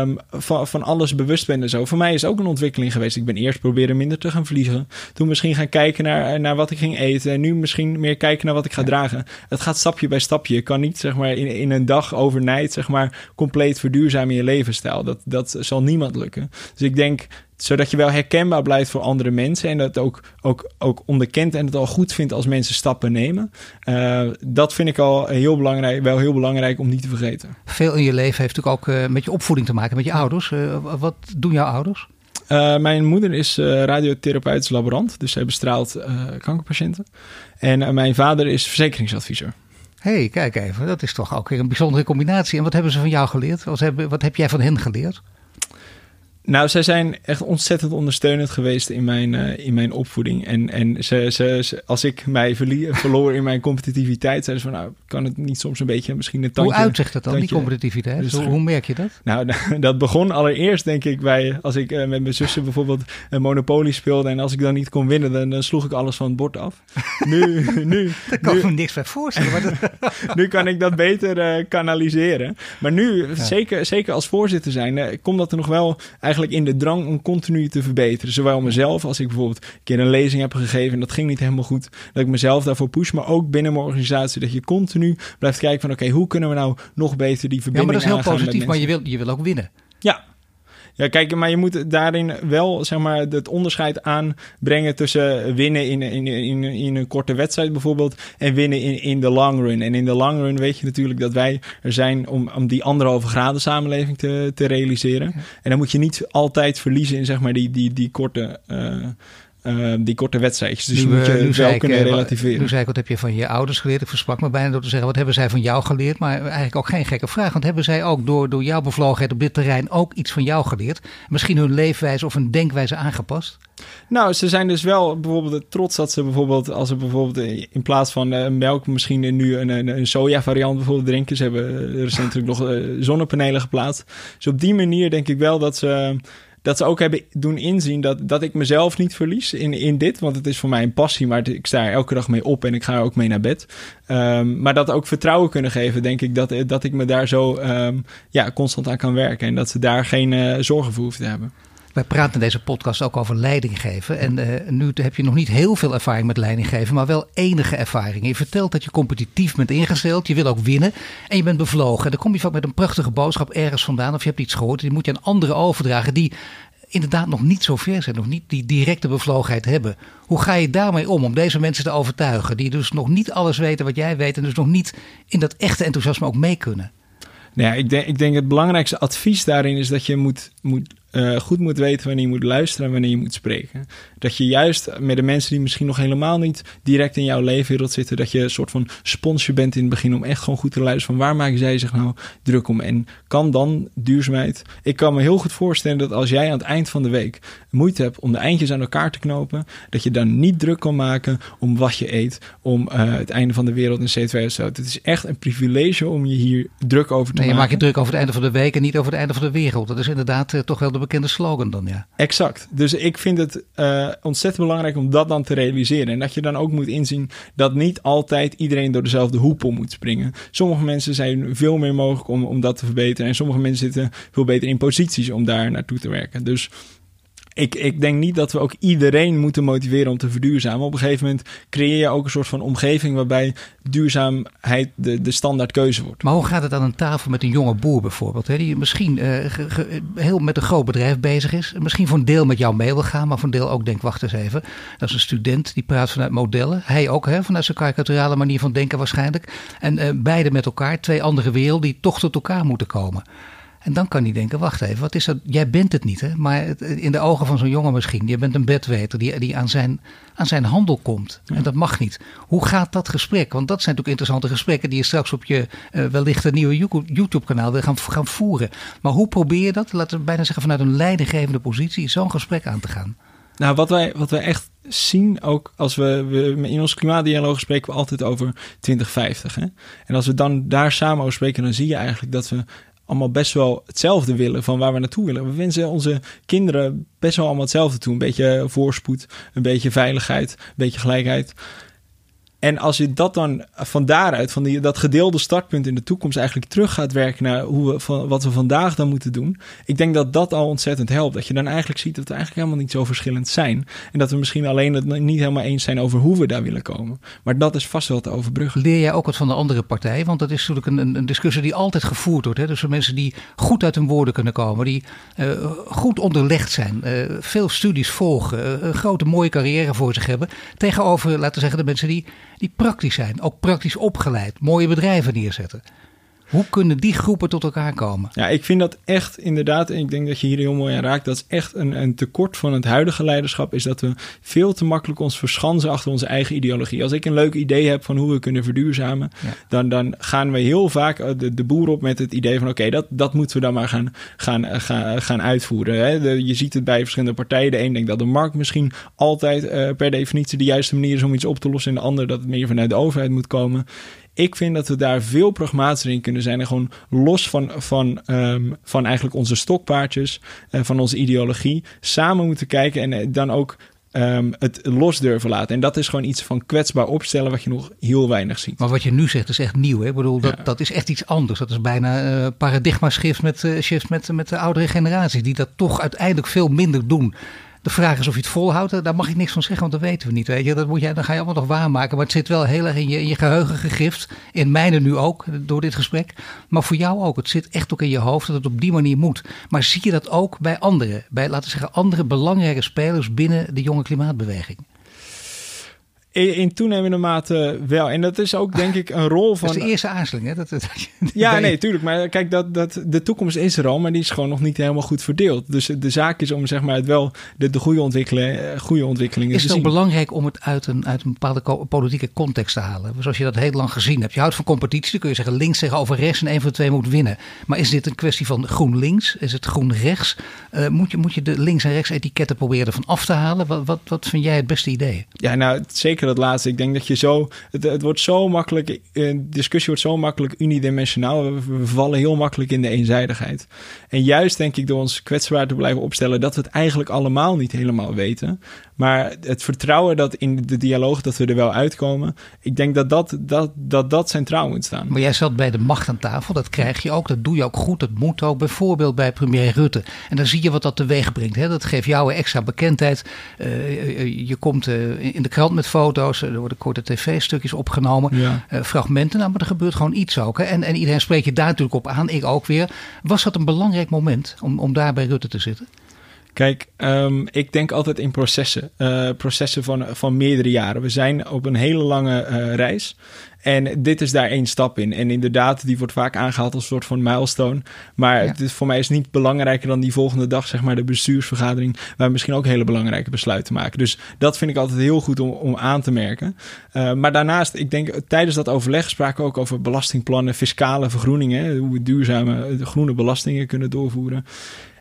um, van, van alles bewust bent en zo. Voor mij is ook een ontwikkeling geweest. Ik ben eerst proberen minder te gaan vliegen. Toen misschien gaan kijken naar, naar wat ik ging eten. En nu misschien meer kijken naar wat ik ga ja. dragen. Het gaat stapje bij stapje. Je kan niet zeg maar in, in een dag overnight zeg maar compleet verduurzamen je levensstijl. Dat, dat zal niemand lukken. Dus ik denk zodat je wel herkenbaar blijft voor andere mensen. En dat ook, ook, ook onderkent en het al goed vindt als mensen stappen nemen. Uh, dat vind ik al heel belangrijk, wel heel belangrijk om niet te vergeten. Veel in je leven heeft natuurlijk ook uh, met je opvoeding te maken, met je ouders. Uh, wat doen jouw ouders? mijn moeder is radiotherapeutisch laborant, dus zij bestraalt kankerpatiënten. En mijn vader is verzekeringsadviseur. Hé, hey, kijk even, dat is toch ook weer een bijzondere combinatie. En wat hebben ze van jou geleerd? Wat, hebben, wat heb jij van hen geleerd? Nou, zij zijn echt ontzettend ondersteunend geweest in mijn, uh, in mijn opvoeding. En, en ze, ze, ze, als ik mij verlie, verloor in mijn competitiviteit, zeiden ze van, nou, kan het niet soms een beetje misschien een tandje... Hoe uitzicht dat dan, tandje, die competitiviteit? Dus, hoe, hoe, merk je dat? Nou, dat begon allereerst, denk ik, bij als ik uh, met mijn zussen bijvoorbeeld een Monopoly speelde en als ik dan niet kon winnen, dan, dan sloeg ik alles van het bord af. Nu, nu... Daar kan ik me niks bij voorstellen. Maar dat... nu kan ik dat beter uh, kanaliseren. Maar nu, ja. zeker, zeker als voorzitter zijn, komt dat er nog wel eigenlijk in de drang om continu te verbeteren. Zowel mezelf, als ik bijvoorbeeld een keer een lezing heb gegeven en dat ging niet helemaal goed, dat ik mezelf daarvoor push, maar ook binnen mijn organisatie, dat je continu blijft kijken van oké, okay, hoe kunnen we nou nog beter die verbinding Ja, maar dat is heel positief, maar je wil, je wil ook winnen. Ja, ja, kijk, maar je moet daarin wel zeg maar, het onderscheid aanbrengen tussen winnen in, in, in, in een korte wedstrijd bijvoorbeeld en winnen in, in de long run. En in de long run weet je natuurlijk dat wij er zijn om, om die anderhalve graden samenleving te, te realiseren. En dan moet je niet altijd verliezen in zeg maar, die, die, die korte. Uh, uh, die korte wedstrijdjes. Dus nu, je moet je nu wel kunnen relativeren. Nu zei ik, wat heb je van je ouders geleerd? Ik versprak me bijna door te zeggen, wat hebben zij van jou geleerd? Maar eigenlijk ook geen gekke vraag. Want hebben zij ook door, door jouw bevlogenheid op dit terrein ook iets van jou geleerd? Misschien hun leefwijze of hun denkwijze aangepast? Nou, ze zijn dus wel bijvoorbeeld trots dat ze bijvoorbeeld, als ze bijvoorbeeld in plaats van uh, melk misschien nu een, een, een soja variant bijvoorbeeld drinken. Ze hebben recentelijk nog uh, zonnepanelen geplaatst. Dus op die manier denk ik wel dat ze dat ze ook hebben doen inzien dat, dat ik mezelf niet verlies in, in dit. Want het is voor mij een passie, maar ik sta er elke dag mee op en ik ga er ook mee naar bed. Um, maar dat ook vertrouwen kunnen geven, denk ik, dat, dat ik me daar zo um, ja, constant aan kan werken. En dat ze daar geen uh, zorgen voor hoeven te hebben. Wij praten in deze podcast ook over leiding geven. En uh, nu heb je nog niet heel veel ervaring met leiding geven, maar wel enige ervaring. Je vertelt dat je competitief bent ingesteld, je wil ook winnen en je bent bevlogen. En dan kom je vaak met een prachtige boodschap ergens vandaan of je hebt iets gehoord. Die moet je aan anderen overdragen die inderdaad nog niet zo ver zijn, nog niet die directe bevlogenheid hebben. Hoe ga je daarmee om, om deze mensen te overtuigen, die dus nog niet alles weten wat jij weet en dus nog niet in dat echte enthousiasme ook mee kunnen? Nou ja, ik denk, ik denk het belangrijkste advies daarin is dat je moet, moet uh, goed moet weten wanneer je moet luisteren en wanneer je moet spreken. Dat je juist met de mensen die misschien nog helemaal niet direct in jouw leefwereld zitten, dat je een soort van sponsje bent in het begin om echt gewoon goed te luisteren van waar maken zij zich nou druk om. En kan dan duurzaamheid. Ik kan me heel goed voorstellen dat als jij aan het eind van de week moeite hebt om de eindjes aan elkaar te knopen, dat je dan niet druk kan maken om wat je eet, om uh, het einde van de wereld in CO2 Het is echt een privilege om je hier druk over te nee, maken. Je maakt je druk over het einde van de week en niet over het einde van de wereld. Dat is inderdaad uh, toch wel de bekende slogan dan, ja. Exact. Dus ik vind het uh, ontzettend belangrijk om dat dan te realiseren. En dat je dan ook moet inzien dat niet altijd iedereen door dezelfde hoepel moet springen. Sommige mensen zijn veel meer mogelijk om, om dat te verbeteren. En sommige mensen zitten veel beter in posities om daar naartoe te werken. Dus ik, ik denk niet dat we ook iedereen moeten motiveren om te verduurzamen. Op een gegeven moment creëer je ook een soort van omgeving waarbij duurzaamheid de, de standaard keuze wordt. Maar hoe gaat het aan een tafel met een jonge boer bijvoorbeeld? Hè, die misschien uh, heel met een groot bedrijf bezig is. Misschien voor een deel met jou mee wil gaan, maar voor een deel ook denkt, wacht eens even. Dat is een student die praat vanuit modellen. Hij ook, hè, vanuit zijn karikaturale manier van denken waarschijnlijk. En uh, beide met elkaar, twee andere werelden die toch tot elkaar moeten komen. En dan kan hij denken, wacht even, wat is dat? Jij bent het niet, hè? maar in de ogen van zo'n jongen misschien. Je bent een bedweter die, die aan, zijn, aan zijn handel komt. En dat mag niet. Hoe gaat dat gesprek? Want dat zijn natuurlijk interessante gesprekken die je straks op je uh, wellicht een nieuwe YouTube-kanaal wil gaan, gaan voeren. Maar hoe probeer je dat, laten we bijna zeggen vanuit een leidinggevende positie, zo'n gesprek aan te gaan? Nou, wat wij, wat wij echt zien, ook als we, we in ons klimaatdialoog spreken we altijd over 2050. Hè? En als we dan daar samen over spreken, dan zie je eigenlijk dat we allemaal best wel hetzelfde willen van waar we naartoe willen. We wensen onze kinderen best wel allemaal hetzelfde toe. Een beetje voorspoed, een beetje veiligheid, een beetje gelijkheid. En als je dat dan van daaruit, van die, dat gedeelde startpunt in de toekomst, eigenlijk terug gaat werken naar hoe we, van, wat we vandaag dan moeten doen. Ik denk dat dat al ontzettend helpt. Dat je dan eigenlijk ziet dat we eigenlijk helemaal niet zo verschillend zijn. En dat we misschien alleen het niet helemaal eens zijn over hoe we daar willen komen. Maar dat is vast wel te overbruggen. Leer jij ook wat van de andere partij? Want dat is natuurlijk een, een discussie die altijd gevoerd wordt. Hè? Dus mensen die goed uit hun woorden kunnen komen, die uh, goed onderlegd zijn, uh, veel studies volgen, uh, een grote mooie carrière voor zich hebben. Tegenover, laten we zeggen, de mensen die die praktisch zijn, ook praktisch opgeleid, mooie bedrijven neerzetten. Hoe kunnen die groepen tot elkaar komen? Ja, ik vind dat echt inderdaad, en ik denk dat je hier heel mooi aan raakt, dat is echt een, een tekort van het huidige leiderschap, is dat we veel te makkelijk ons verschansen achter onze eigen ideologie. Als ik een leuk idee heb van hoe we kunnen verduurzamen, ja. dan, dan gaan we heel vaak de, de boer op met het idee van oké, dat, dat moeten we dan maar gaan, gaan, gaan, gaan uitvoeren. Hè? De, je ziet het bij verschillende partijen. De een denkt dat de markt misschien altijd uh, per definitie de juiste manier is om iets op te lossen, en de ander dat het meer vanuit de overheid moet komen. Ik vind dat we daar veel pragmatischer in kunnen zijn. En gewoon los van, van, um, van eigenlijk onze stokpaardjes, uh, van onze ideologie, samen moeten kijken en uh, dan ook um, het los durven laten. En dat is gewoon iets van kwetsbaar opstellen wat je nog heel weinig ziet. Maar wat je nu zegt is echt nieuw. Hè? Ik bedoel, dat, ja. dat is echt iets anders. Dat is bijna uh, paradigma shift met, uh, shift met, met de oudere generaties. Die dat toch uiteindelijk veel minder doen. De vraag is of je het volhoudt. Daar mag ik niks van zeggen, want dat weten we niet. Weet je. Dat moet jij, dan ga je allemaal nog waarmaken. Maar het zit wel heel erg in je, in je geheugen gegrift. In mijne nu ook, door dit gesprek. Maar voor jou ook. Het zit echt ook in je hoofd dat het op die manier moet. Maar zie je dat ook bij anderen? Bij, laten we zeggen, andere belangrijke spelers binnen de jonge klimaatbeweging? In, in, toenemende mate wel. En dat is ook, denk ik, een rol van. Dat is de eerste aarzeling, hè? Dat, dat, ja, nee, tuurlijk. Maar kijk, dat, dat, de toekomst is er al, maar die is gewoon nog niet helemaal goed verdeeld. Dus de zaak is om, zeg maar, het wel de, de goede, ontwikkelen, goede ontwikkelingen is te het zien. ook belangrijk om het uit een, uit een bepaalde politieke context te halen? Zoals je dat heel lang gezien hebt. Je houdt van competitie, dan kun je zeggen links tegenover rechts en een van de twee moet winnen. Maar is dit een kwestie van groen links? Is het groen rechts? Uh, moet, je, moet je de links en rechts etiketten proberen ervan af te halen? Wat, wat, wat vind jij het beste idee? Ja, nou, zeker dat laatste. Ik denk dat je zo, het, het wordt zo makkelijk, de discussie wordt zo makkelijk unidimensionaal. We, vallen heel makkelijk in de eenzijdigheid. En juist denk ik door ons kwetsbaar te blijven opstellen dat we het eigenlijk allemaal niet helemaal weten. Maar het vertrouwen dat in de dialoog dat we er wel uitkomen, ik denk dat dat, dat, dat, dat centraal moet staan. Maar jij zat bij de macht aan tafel, dat krijg je ook, dat doe je ook goed, dat moet ook. Bijvoorbeeld bij premier Rutte. En dan zie je wat dat teweeg brengt. Hè? Dat geeft jou extra bekendheid. Uh, je komt uh, in de krant met foto's, er worden korte tv-stukjes opgenomen, ja. uh, fragmenten. Nou, maar er gebeurt gewoon iets ook. Hè? En, en iedereen spreekt je daar natuurlijk op aan, ik ook weer. Was dat een belangrijk moment om, om daar bij Rutte te zitten? Kijk, um, ik denk altijd in processen. Uh, processen van, van meerdere jaren. We zijn op een hele lange uh, reis. En dit is daar één stap in. En inderdaad, die wordt vaak aangehaald als een soort van milestone. Maar ja. het is, voor mij is het niet belangrijker dan die volgende dag, zeg maar, de bestuursvergadering. Waar we misschien ook hele belangrijke besluiten maken. Dus dat vind ik altijd heel goed om, om aan te merken. Uh, maar daarnaast, ik denk, tijdens dat overleg spraken we ook over belastingplannen, fiscale vergroeningen. Hoe we duurzame groene belastingen kunnen doorvoeren.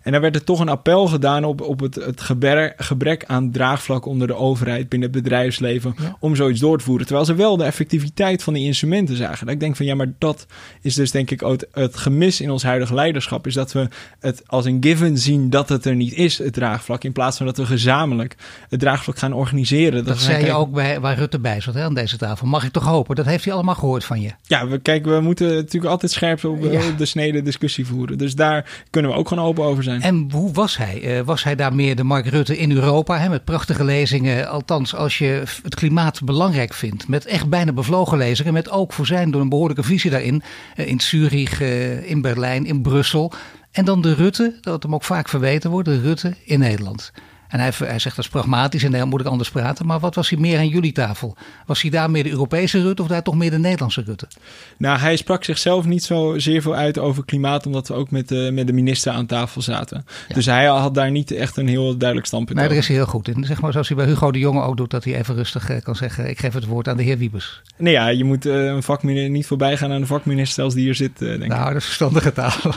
En daar werd er toch een appel gedaan op, op het, het gebrek, gebrek aan draagvlak onder de overheid binnen het bedrijfsleven ja. om zoiets door te voeren. Terwijl ze wel de effectiviteit van die instrumenten zagen. Dat ik denk van ja, maar dat is dus denk ik ook het, het gemis in ons huidige leiderschap. Is dat we het als een given zien dat het er niet is, het draagvlak. In plaats van dat we gezamenlijk het draagvlak gaan organiseren. Dat, dat zei kijken... je ook bij, waar Rutte bij zat hè, aan deze tafel. Mag ik toch hopen? Dat heeft hij allemaal gehoord van je. Ja, we, kijk, we moeten natuurlijk altijd scherp op, ja. op de snede discussie voeren. Dus daar kunnen we ook gewoon open over zijn. En hoe was hij? Uh, was hij daar meer de Mark Rutte in Europa? Hè, met prachtige lezingen. Althans, als je het klimaat belangrijk vindt. Met echt bijna bevlogen lezingen. Met ook voor zijn door een behoorlijke visie daarin. Uh, in Zurich, uh, in Berlijn, in Brussel. En dan de Rutte, dat hem ook vaak verweten wordt. De Rutte in Nederland. En hij, hij zegt dat is pragmatisch en dan moet ik anders praten. Maar wat was hij meer aan jullie tafel? Was hij daar meer de Europese Rutte of daar toch meer de Nederlandse Rutte? Nou, hij sprak zichzelf niet zo zeer veel uit over klimaat, omdat we ook met de, met de minister aan tafel zaten. Ja. Dus hij had daar niet echt een heel duidelijk standpunt nee, daar is hij heel goed in. Zeg maar zoals hij bij Hugo de Jonge ook doet, dat hij even rustig kan zeggen, ik geef het woord aan de heer Wiebes. Nee, ja, je moet uh, een vakminister niet voorbij gaan aan de vakminister als die hier zit, uh, denk nou, ik. dat is verstandige taal.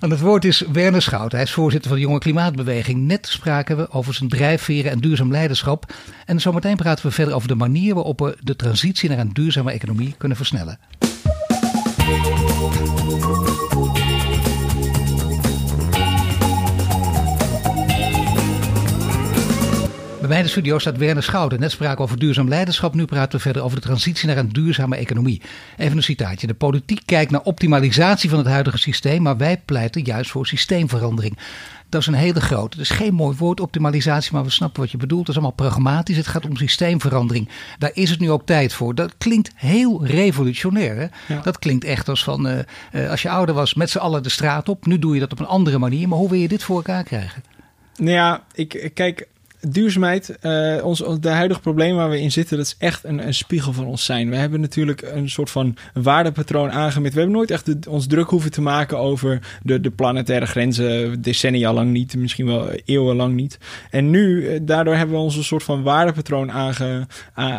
aan het woord is Werner Schout. Hij is voorzitter van de Jonge Klimaatbeweging. Net spraken we over zijn drijfveren en duurzaam leiderschap. En zometeen praten we verder over de manier waarop we de transitie naar een duurzame economie kunnen versnellen. Bij mij in de studio staat Werner Schouten. Net spraken over duurzaam leiderschap. Nu praten we verder over de transitie naar een duurzame economie. Even een citaatje. De politiek kijkt naar optimalisatie van het huidige systeem, maar wij pleiten juist voor systeemverandering. Dat is een hele grote. Het is geen mooi woord, optimalisatie, maar we snappen wat je bedoelt. Het is allemaal pragmatisch. Het gaat om systeemverandering. Daar is het nu ook tijd voor. Dat klinkt heel revolutionair. Hè? Ja. Dat klinkt echt als van uh, uh, als je ouder was, met z'n allen de straat op. Nu doe je dat op een andere manier. Maar hoe wil je dit voor elkaar krijgen? Nou ja, ik kijk duurzaamheid, uh, ons, de huidige probleem waar we in zitten, dat is echt een, een, spiegel van ons zijn. We hebben natuurlijk een soort van waardepatroon aangemeten. We hebben nooit echt ons druk hoeven te maken over de, de planetaire grenzen, decennia lang niet, misschien wel eeuwenlang niet. En nu, daardoor hebben we ons een soort van waardepatroon aange,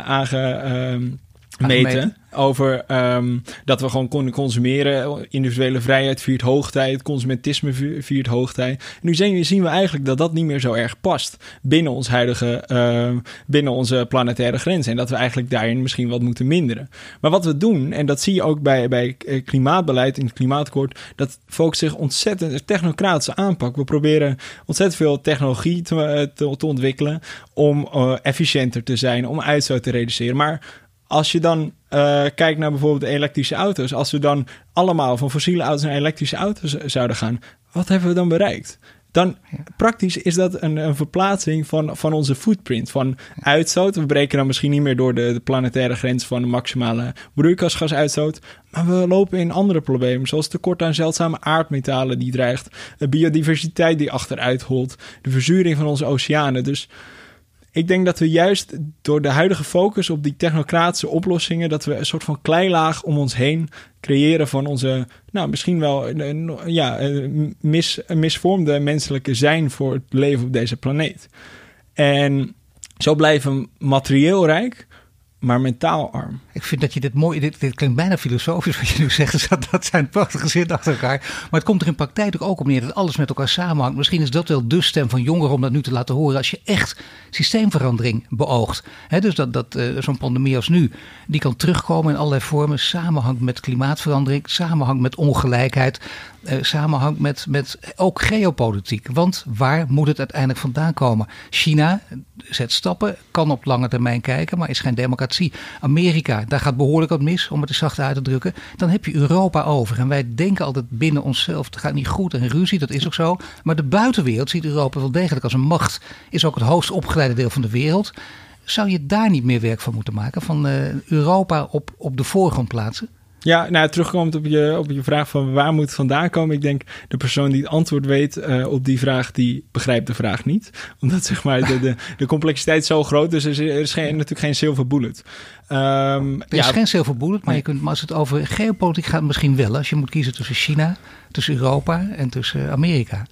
aange um, meten. Over um, dat we gewoon konden consumeren. Individuele vrijheid viert hoogtijd. Consumentisme viert hoogtijd. En nu zien we, zien we eigenlijk dat dat niet meer zo erg past binnen ons huidige, uh, binnen onze planetaire grenzen. En dat we eigenlijk daarin misschien wat moeten minderen. Maar wat we doen, en dat zie je ook bij, bij klimaatbeleid in het klimaatakkoord, dat focust zich ontzettend een technocratische aanpak. We proberen ontzettend veel technologie te, te, te ontwikkelen om uh, efficiënter te zijn, om uitstoot te reduceren. Maar als je dan uh, kijkt naar bijvoorbeeld elektrische auto's, als we dan allemaal van fossiele auto's naar elektrische auto's zouden gaan, wat hebben we dan bereikt? Dan praktisch is dat een, een verplaatsing van, van onze footprint, van uitstoot. We breken dan misschien niet meer door de, de planetaire grens van de maximale broeikasgasuitstoot. Maar we lopen in andere problemen, zoals tekort aan zeldzame aardmetalen die dreigt, de biodiversiteit die achteruit holt, de verzuring van onze oceanen. Dus ik denk dat we juist door de huidige focus op die technocratische oplossingen, dat we een soort van kleilaag om ons heen creëren van onze, nou misschien wel een, ja, een mis, misvormde menselijke zijn voor het leven op deze planeet. En zo blijven materieel rijk, maar mentaal arm. Ik vind dat je dit mooi, dit, dit klinkt bijna filosofisch wat je nu zegt. Dus dat, dat zijn prachtige zinnen achter elkaar. Maar het komt er in praktijk ook op neer dat alles met elkaar samenhangt. Misschien is dat wel de stem van jongeren om dat nu te laten horen. Als je echt systeemverandering beoogt. dus dat, dat uh, zo'n pandemie als nu, die kan terugkomen in allerlei vormen. Samenhangt met klimaatverandering, samenhangt met ongelijkheid. Uh, samenhangt met, met ook geopolitiek. Want waar moet het uiteindelijk vandaan komen? China zet stappen, kan op lange termijn kijken, maar is geen democratie. Amerika, daar gaat behoorlijk wat mis, om het er zacht uit te drukken. Dan heb je Europa over. En wij denken altijd binnen onszelf, het gaat niet goed en ruzie, dat is ook zo. Maar de buitenwereld ziet Europa wel degelijk als een macht. Is ook het hoogst opgeleide deel van de wereld. Zou je daar niet meer werk van moeten maken? Van uh, Europa op, op de voorgrond plaatsen? Ja, nou, terugkomend op je, op je vraag van waar moet het vandaan komen. Ik denk de persoon die het antwoord weet uh, op die vraag, die begrijpt de vraag niet. Omdat zeg maar de, de, de complexiteit zo groot is, er is, er is geen, natuurlijk geen silver bullet. Um, er is ja, geen silver bullet, maar, je kunt, maar als het over geopolitiek gaat, misschien wel. Als je moet kiezen tussen China, tussen Europa en tussen Amerika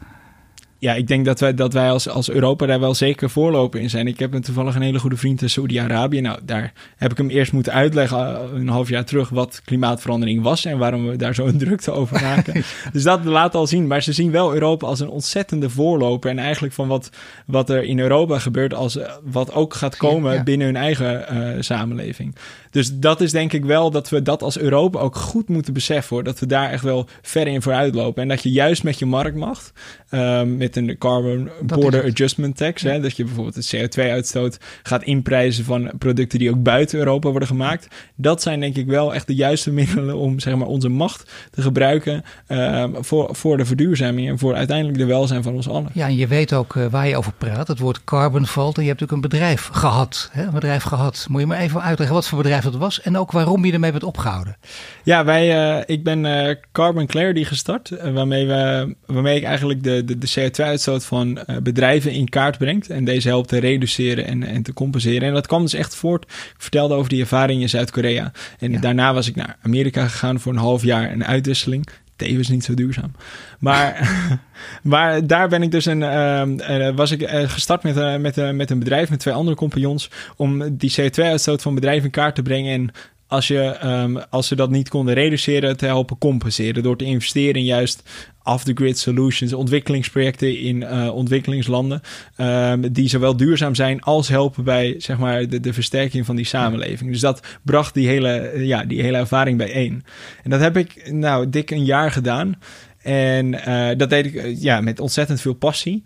ja, ik denk dat wij, dat wij als, als Europa daar wel zeker voorlopen in zijn. Ik heb een toevallig een hele goede vriend in Saudi-Arabië. Nou, daar heb ik hem eerst moeten uitleggen, eh, een half jaar terug, wat klimaatverandering was en waarom we daar zo een drukte over maken. dus dat laat al zien. Maar ze zien wel Europa als een ontzettende voorloper. En eigenlijk van wat, wat er in Europa gebeurt, als eh, wat ook gaat komen binnen hun eigen uh, samenleving. Dus dat is denk ik wel dat we dat als Europa ook goed moeten beseffen. Hoor, dat we daar echt wel ver in vooruit lopen. En dat je juist met je marktmacht, um, met een carbon border adjustment tax, hè, dat je bijvoorbeeld de CO2-uitstoot gaat inprijzen van producten die ook buiten Europa worden gemaakt. Dat zijn denk ik wel echt de juiste middelen om zeg maar, onze macht te gebruiken um, voor, voor de verduurzaming en voor uiteindelijk de welzijn van ons allen. Ja, en je weet ook uh, waar je over praat. Het woord carbon valt en je hebt natuurlijk een bedrijf gehad. Hè? Een bedrijf gehad. Moet je me even uitleggen wat voor bedrijf dat was en ook waarom je ermee bent opgehouden. Ja, wij, uh, ik ben uh, Carbon Clarity gestart, uh, waarmee, we, waarmee ik eigenlijk de, de, de CO2-uitstoot van bedrijven in kaart brengt en deze helpt te reduceren en, en te compenseren. En dat kwam dus echt voort. Ik vertelde over die ervaring in Zuid-Korea. En ja. daarna was ik naar Amerika gegaan voor een half jaar een uitwisseling tevens niet zo duurzaam. Maar, maar daar ben ik dus een, uh, was ik uh, gestart met, uh, met, met een bedrijf met twee andere compagnons om die CO2-uitstoot van bedrijven in kaart te brengen en als, je, um, als ze dat niet konden reduceren, te helpen compenseren. Door te investeren in juist off-the-grid solutions, ontwikkelingsprojecten in uh, ontwikkelingslanden. Um, die zowel duurzaam zijn als helpen bij zeg maar, de, de versterking van die samenleving. Dus dat bracht die hele, ja, die hele ervaring bijeen. En dat heb ik nou dik een jaar gedaan. En uh, dat deed ik ja, met ontzettend veel passie.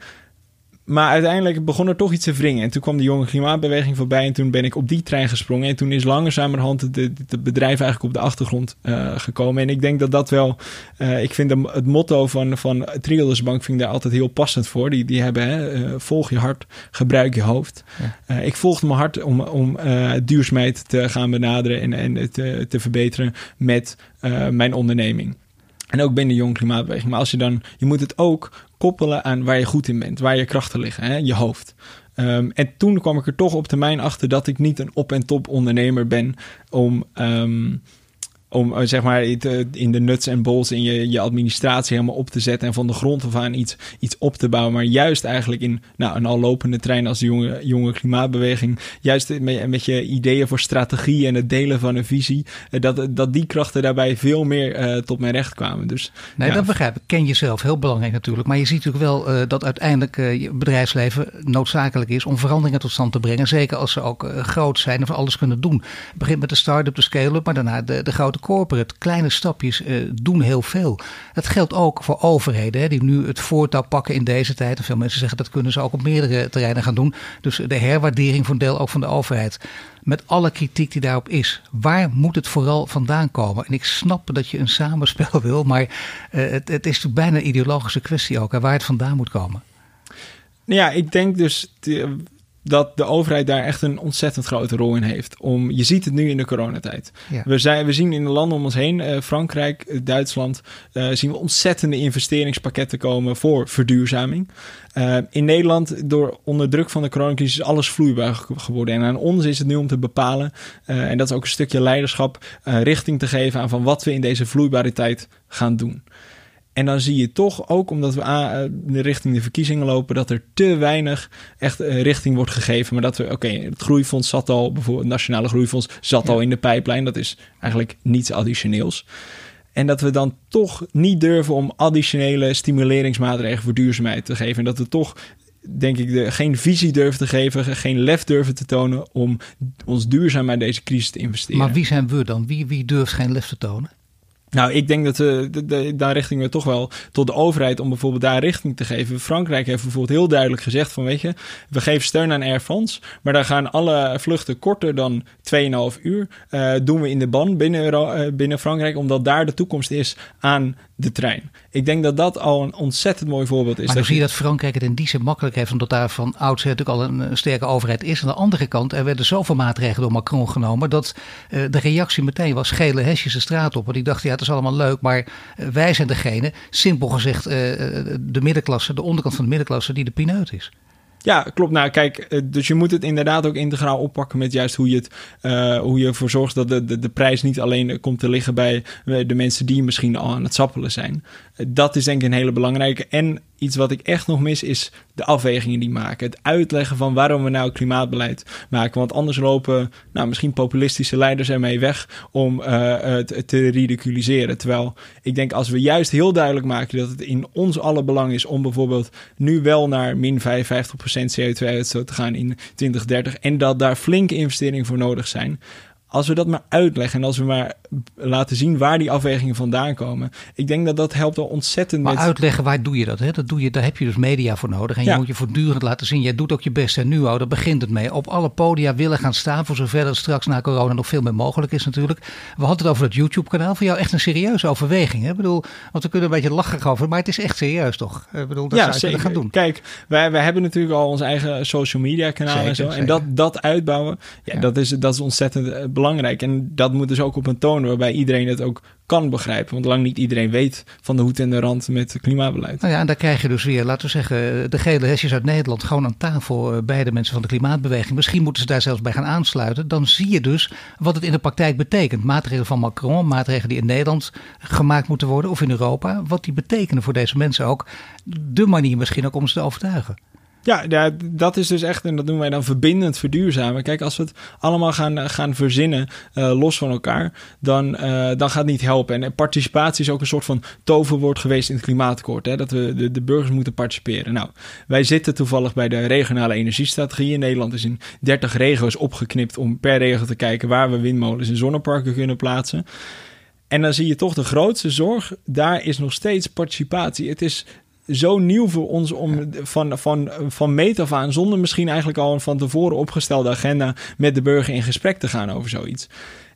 Maar uiteindelijk begon er toch iets te wringen. En toen kwam de jonge klimaatbeweging voorbij. En toen ben ik op die trein gesprongen. En toen is langzamerhand het, bedrijf eigenlijk op de achtergrond uh, gekomen. En ik denk dat dat wel. Uh, ik vind de, het motto van, van Triodos Bank vind ik daar altijd heel passend voor. Die, die hebben hè, uh, volg je hart, gebruik je hoofd. Ja. ik volgde mijn hart om, om duurzaamheid te gaan benaderen en, en te, te verbeteren met mijn onderneming. En ook binnen de jonge klimaatbeweging. Maar als je dan, je moet het ook koppelen aan waar je goed in bent, waar je krachten liggen, hè? je hoofd. Um, en toen kwam ik er toch op termijn achter dat ik niet een op- en top ondernemer ben om um, om eh, zeg maar in de nuts en bolts in je, je administratie helemaal op te zetten en van de grond af aan iets, iets op te bouwen. Maar juist eigenlijk in nou, een al lopende trein als de jonge, jonge klimaatbeweging, juist met, met je ideeën voor strategie en het delen van een visie, eh, dat, dat die krachten daarbij veel meer uh, tot mijn recht kwamen. Dus, nee, ja. dat begrijp ik. Ken jezelf, heel belangrijk natuurlijk. Maar je ziet natuurlijk wel uh, dat uiteindelijk uh, je bedrijfsleven noodzakelijk is om veranderingen tot stand te brengen. Zeker als ze ook groot zijn of alles kunnen doen. Het begint met de start-up, de scale-up, maar daarna de, de grote corporate, kleine stapjes uh, doen heel veel. Dat geldt ook voor overheden hè, die nu het voortouw pakken in deze tijd. En veel mensen zeggen dat kunnen ze ook op meerdere terreinen gaan doen. Dus de herwaardering van deel ook van de overheid. Met alle kritiek die daarop is. Waar moet het vooral vandaan komen? En ik snap dat je een samenspel wil, maar uh, het, het is bijna een ideologische kwestie ook. Hè, waar het vandaan moet komen. Ja, ik denk dus dat de overheid daar echt een ontzettend grote rol in heeft. Om, je ziet het nu in de coronatijd. Ja. We, zijn, we zien in de landen om ons heen, uh, Frankrijk, Duitsland, uh, zien we ontzettende investeringspakketten komen voor verduurzaming. Uh, in Nederland, door onder druk van de coronacrisis, is alles vloeibaar geworden. En aan ons is het nu om te bepalen, en dat is ook een stukje leiderschap, richting te geven aan van wat we in deze vloeibare tijd gaan doen. En dan zie je toch ook, omdat we uh, richting de verkiezingen lopen, dat er te weinig echt uh, richting wordt gegeven. Maar dat we, oké, het groeifonds zat al, bijvoorbeeld het Nationale Groeifonds zat al in de pijplijn. Dat is eigenlijk niets additioneels. En dat we dan toch niet durven om additionele stimuleringsmaatregelen voor duurzaamheid te geven. En dat we toch denk ik, de, geen visie durven te geven, geen lef durven te tonen om ons duurzaam uit deze crisis te investeren. Maar wie zijn we dan? Wie, wie durft geen lef te tonen? Nou, ik denk dat we de, daar richting we toch wel tot de overheid om bijvoorbeeld daar richting te geven. Frankrijk heeft bijvoorbeeld heel duidelijk gezegd van weet je, we geven steun aan Air France, maar daar gaan alle vluchten korter dan 2,5 uur. Uh, doen we in de ban binnen, uh, binnen Frankrijk, omdat daar de toekomst is aan de trein. Ik denk dat dat al een ontzettend mooi voorbeeld is. Maar dan zie je dat Frankrijk het in die zin makkelijk heeft, omdat daar van oudsher natuurlijk al een, sterke overheid is. Aan de andere kant, er werden zoveel maatregelen door Macron genomen, dat uh, de reactie meteen was gele hesjes de straat op. Want die dachten, ja, het is allemaal leuk, maar wij zijn degene, simpel gezegd, de middenklasse, de onderkant van de middenklasse, die de pineut is. Ja, klopt. Nou, kijk, eh, dus je moet het inderdaad ook integraal oppakken met juist hoe je, het, uh, hoe je ervoor zorgt dat de, de, de prijs niet alleen komt te liggen bij de mensen die misschien al aan het sappelen zijn. Dat is denk ik een hele belangrijke. En iets wat ik echt nog mis is de afwegingen die maken. Het uitleggen van waarom we nou klimaatbeleid maken. Want anders lopen nou, misschien populistische leiders ermee weg om uh, het te ridiculiseren. Terwijl ik denk als we juist heel duidelijk maken dat het in ons alle belang is om bijvoorbeeld nu wel naar min 55% CO2-uitstoot te gaan in 2030 en dat daar flinke investeringen voor nodig zijn als we dat maar uitleggen en als we maar laten zien waar die afwegingen vandaan komen. Ik denk dat dat helpt al ontzettend. Maar uitleggen, waar doe je dat? Hè? dat doe je, daar heb je dus media voor nodig. En je moet je voortdurend laten zien. Jij doet ook je best. En nu, oh, daar begint het mee. Op alle podia willen gaan staan. Voor zover dat straks na corona nog veel meer mogelijk is natuurlijk. We hadden het over dat YouTube-kanaal. Voor jou echt een serieuze overweging. Hè? Ik bedoel, want we kunnen een beetje lachen over. Maar het is echt serieus toch? Ik bedoel, dat ja, zou je gaan doen. Kijk, wij, wij hebben natuurlijk al ons eigen social media kanaal en zo. En dat, dat uitbouwen, ja, Dat, is, dat is ontzettend belangrijk belangrijk. En dat moet dus ook op een toon waarbij iedereen het ook kan begrijpen. Want lang niet iedereen weet van de hoed en de rand met klimaatbeleid. Nou ja, en daar krijg je dus weer, laten we zeggen, de gele hesjes uit Nederland gewoon aan tafel eh, bij de mensen van de klimaatbeweging. Misschien moeten ze daar zelfs bij gaan aansluiten. Dan zie je dus wat het in de praktijk betekent. Maatregelen van Macron, maatregelen die in Nederland gemaakt moeten worden of in Europa. Wat die betekenen voor deze mensen ook. De manier misschien ook om ze te overtuigen. Ja, dat is dus echt, en dat noemen wij dan verbindend verduurzamen. Kijk, als we het allemaal gaan, gaan verzinnen, uh, los van elkaar, dan, uh, dan gaat het niet helpen. En participatie is ook een soort van toverwoord geweest in het klimaatakkoord. Hè? Dat we de, de burgers moeten participeren. Nou, wij zitten toevallig bij de regionale energiestrategie. In Nederland is in 30 regio's opgeknipt om per regio te kijken waar we windmolens en zonneparken kunnen plaatsen. En dan zie je toch de grootste zorg, daar is nog steeds participatie. Het is zo nieuw voor ons om van, van, van meet af aan, zonder misschien eigenlijk al een van tevoren opgestelde agenda met de burger in gesprek te gaan over zoiets.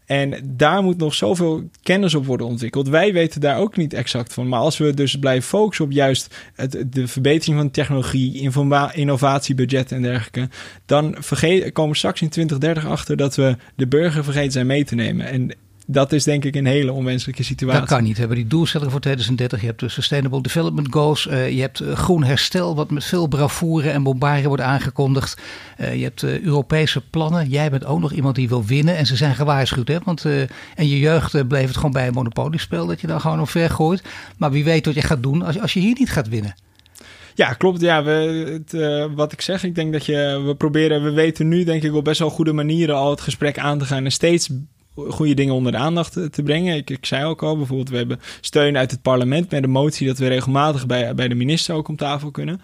En daar moet nog zoveel kennis op worden ontwikkeld. Wij weten daar ook niet exact van. Maar als we dus blijven focussen op juist het, de verbetering van technologie, innovatiebudget en dergelijke, dan vergeet, komen we straks in 2030 achter dat we de burger vergeten zijn mee te nemen. En dat is denk ik een hele onwenselijke situatie. Dat kan niet. We hebben die doelstellingen voor 2030. Je hebt de Sustainable Development Goals. Uh, je hebt uh, groen herstel, wat met veel bravoure en bombardie wordt aangekondigd. Uh, je hebt Europese plannen. Jij bent ook nog iemand die wil winnen. En ze zijn gewaarschuwd. Hè? Want en je jeugd bleef het gewoon bij een monopoliespel. Dat je dan gewoon nog ver gooit. Maar wie weet wat je gaat doen als, als je hier niet gaat winnen. Ja, klopt. Ja, we, het, uh, wat ik zeg, ik denk dat je, we proberen, we weten nu denk ik op best wel goede manieren al het gesprek aan te gaan en steeds goede dingen onder de aandacht te brengen. Ik, ik zei ook al, bijvoorbeeld, we hebben steun uit het parlement met een motie dat we regelmatig bij, bij de minister ook om tafel kunnen.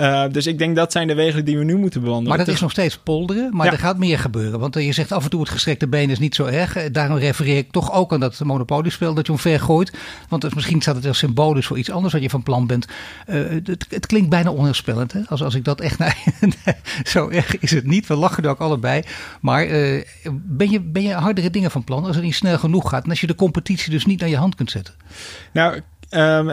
Uh, dus ik denk dat zijn de wegen die we nu moeten bewandelen. Maar dat is nog steeds polderen, maar er gaat meer gebeuren. Want je zegt af en toe het gestrekte been is niet zo erg. Eh, daarom refereer ik toch ook aan dat monopoliespel dat je omver gooit. Want misschien staat het wel symbolisch voor iets anders wat je van plan bent. Uh, het, het, klinkt bijna onheilspellend. Hè? Als, als ik dat echt... Nee, zo erg is het niet. We lachen er ook allebei. Maar uh, ben, je, ben je hardere dingen van plan als het niet snel genoeg gaat? En als je de competitie dus niet aan je hand kunt zetten? Nou, Um,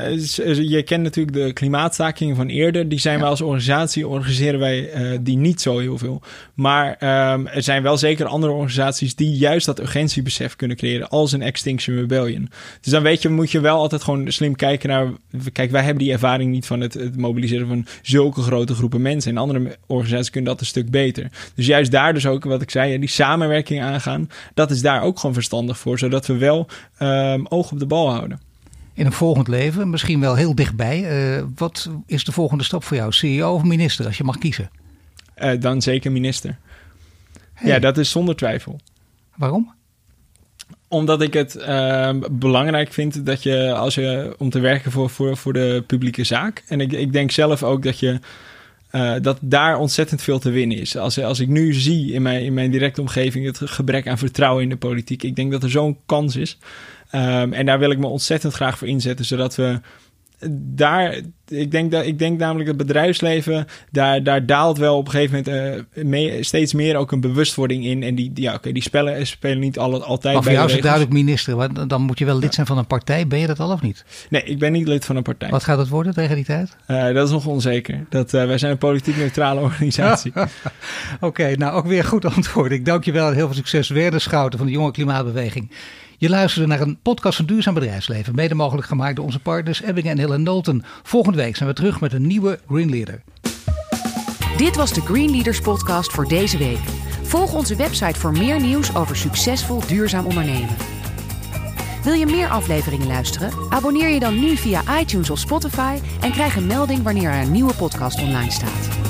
je kent natuurlijk de klimaatstakingen van eerder. Die zijn wij als organisatie, organiseren wij uh, die niet zo heel veel. Maar um, er zijn wel zeker andere organisaties die juist dat urgentiebesef kunnen creëren als een Extinction Rebellion. Dus dan weet je, moet je wel altijd gewoon slim kijken naar... Kijk, wij hebben die ervaring niet van het, het mobiliseren van zulke grote groepen mensen. En andere organisaties kunnen dat een stuk beter. Dus juist daar dus ook, wat ik zei, die samenwerking aangaan. Dat is daar ook gewoon verstandig voor, zodat we wel um, oog op de bal houden. In een volgend leven, misschien wel heel dichtbij. Uh, wat is de volgende stap voor jou? CEO of minister, als je mag kiezen? Uh, dan zeker minister. Hey. Ja, dat is zonder twijfel. Waarom? Omdat ik het uh, belangrijk vind dat je, als je om te werken voor, voor, voor de publieke zaak. En ik, ik denk zelf ook dat je. Uh, dat daar ontzettend veel te winnen is. Als, als ik nu zie in mijn, in mijn directe omgeving het gebrek aan vertrouwen in de politiek, ik denk dat er zo'n kans is. Um, en daar wil ik me ontzettend graag voor inzetten, zodat we daar, ik denk, dat, ik denk namelijk het bedrijfsleven, daar, daar daalt wel op een gegeven moment uh, mee, steeds meer ook een bewustwording in. En die, ja, okay, die spellen, spelen niet altijd maar voor jou is het duidelijk minister, want dan moet je wel lid zijn van een partij. Ben je dat al of niet? Nee, ik ben niet lid van een partij. Wat gaat het worden tegen die tijd? Uh, dat is nog onzeker. Dat, uh, wij zijn een politiek neutrale organisatie. Oké, okay, nou ook weer goed antwoord. Ik dank je wel en heel veel succes. Weer Schouten van de Jonge Klimaatbeweging. Je luisterde naar een podcast van Duurzaam Bedrijfsleven, mede mogelijk gemaakt door onze partners Ebbingen en Hill Nolten. Volgende week zijn we terug met een nieuwe Green Leader. Dit was de Green Leaders podcast voor deze week. Volg onze website voor meer nieuws over succesvol duurzaam ondernemen. Wil je meer afleveringen luisteren? Abonneer je dan nu via iTunes of Spotify en krijg een melding wanneer er een nieuwe podcast online staat.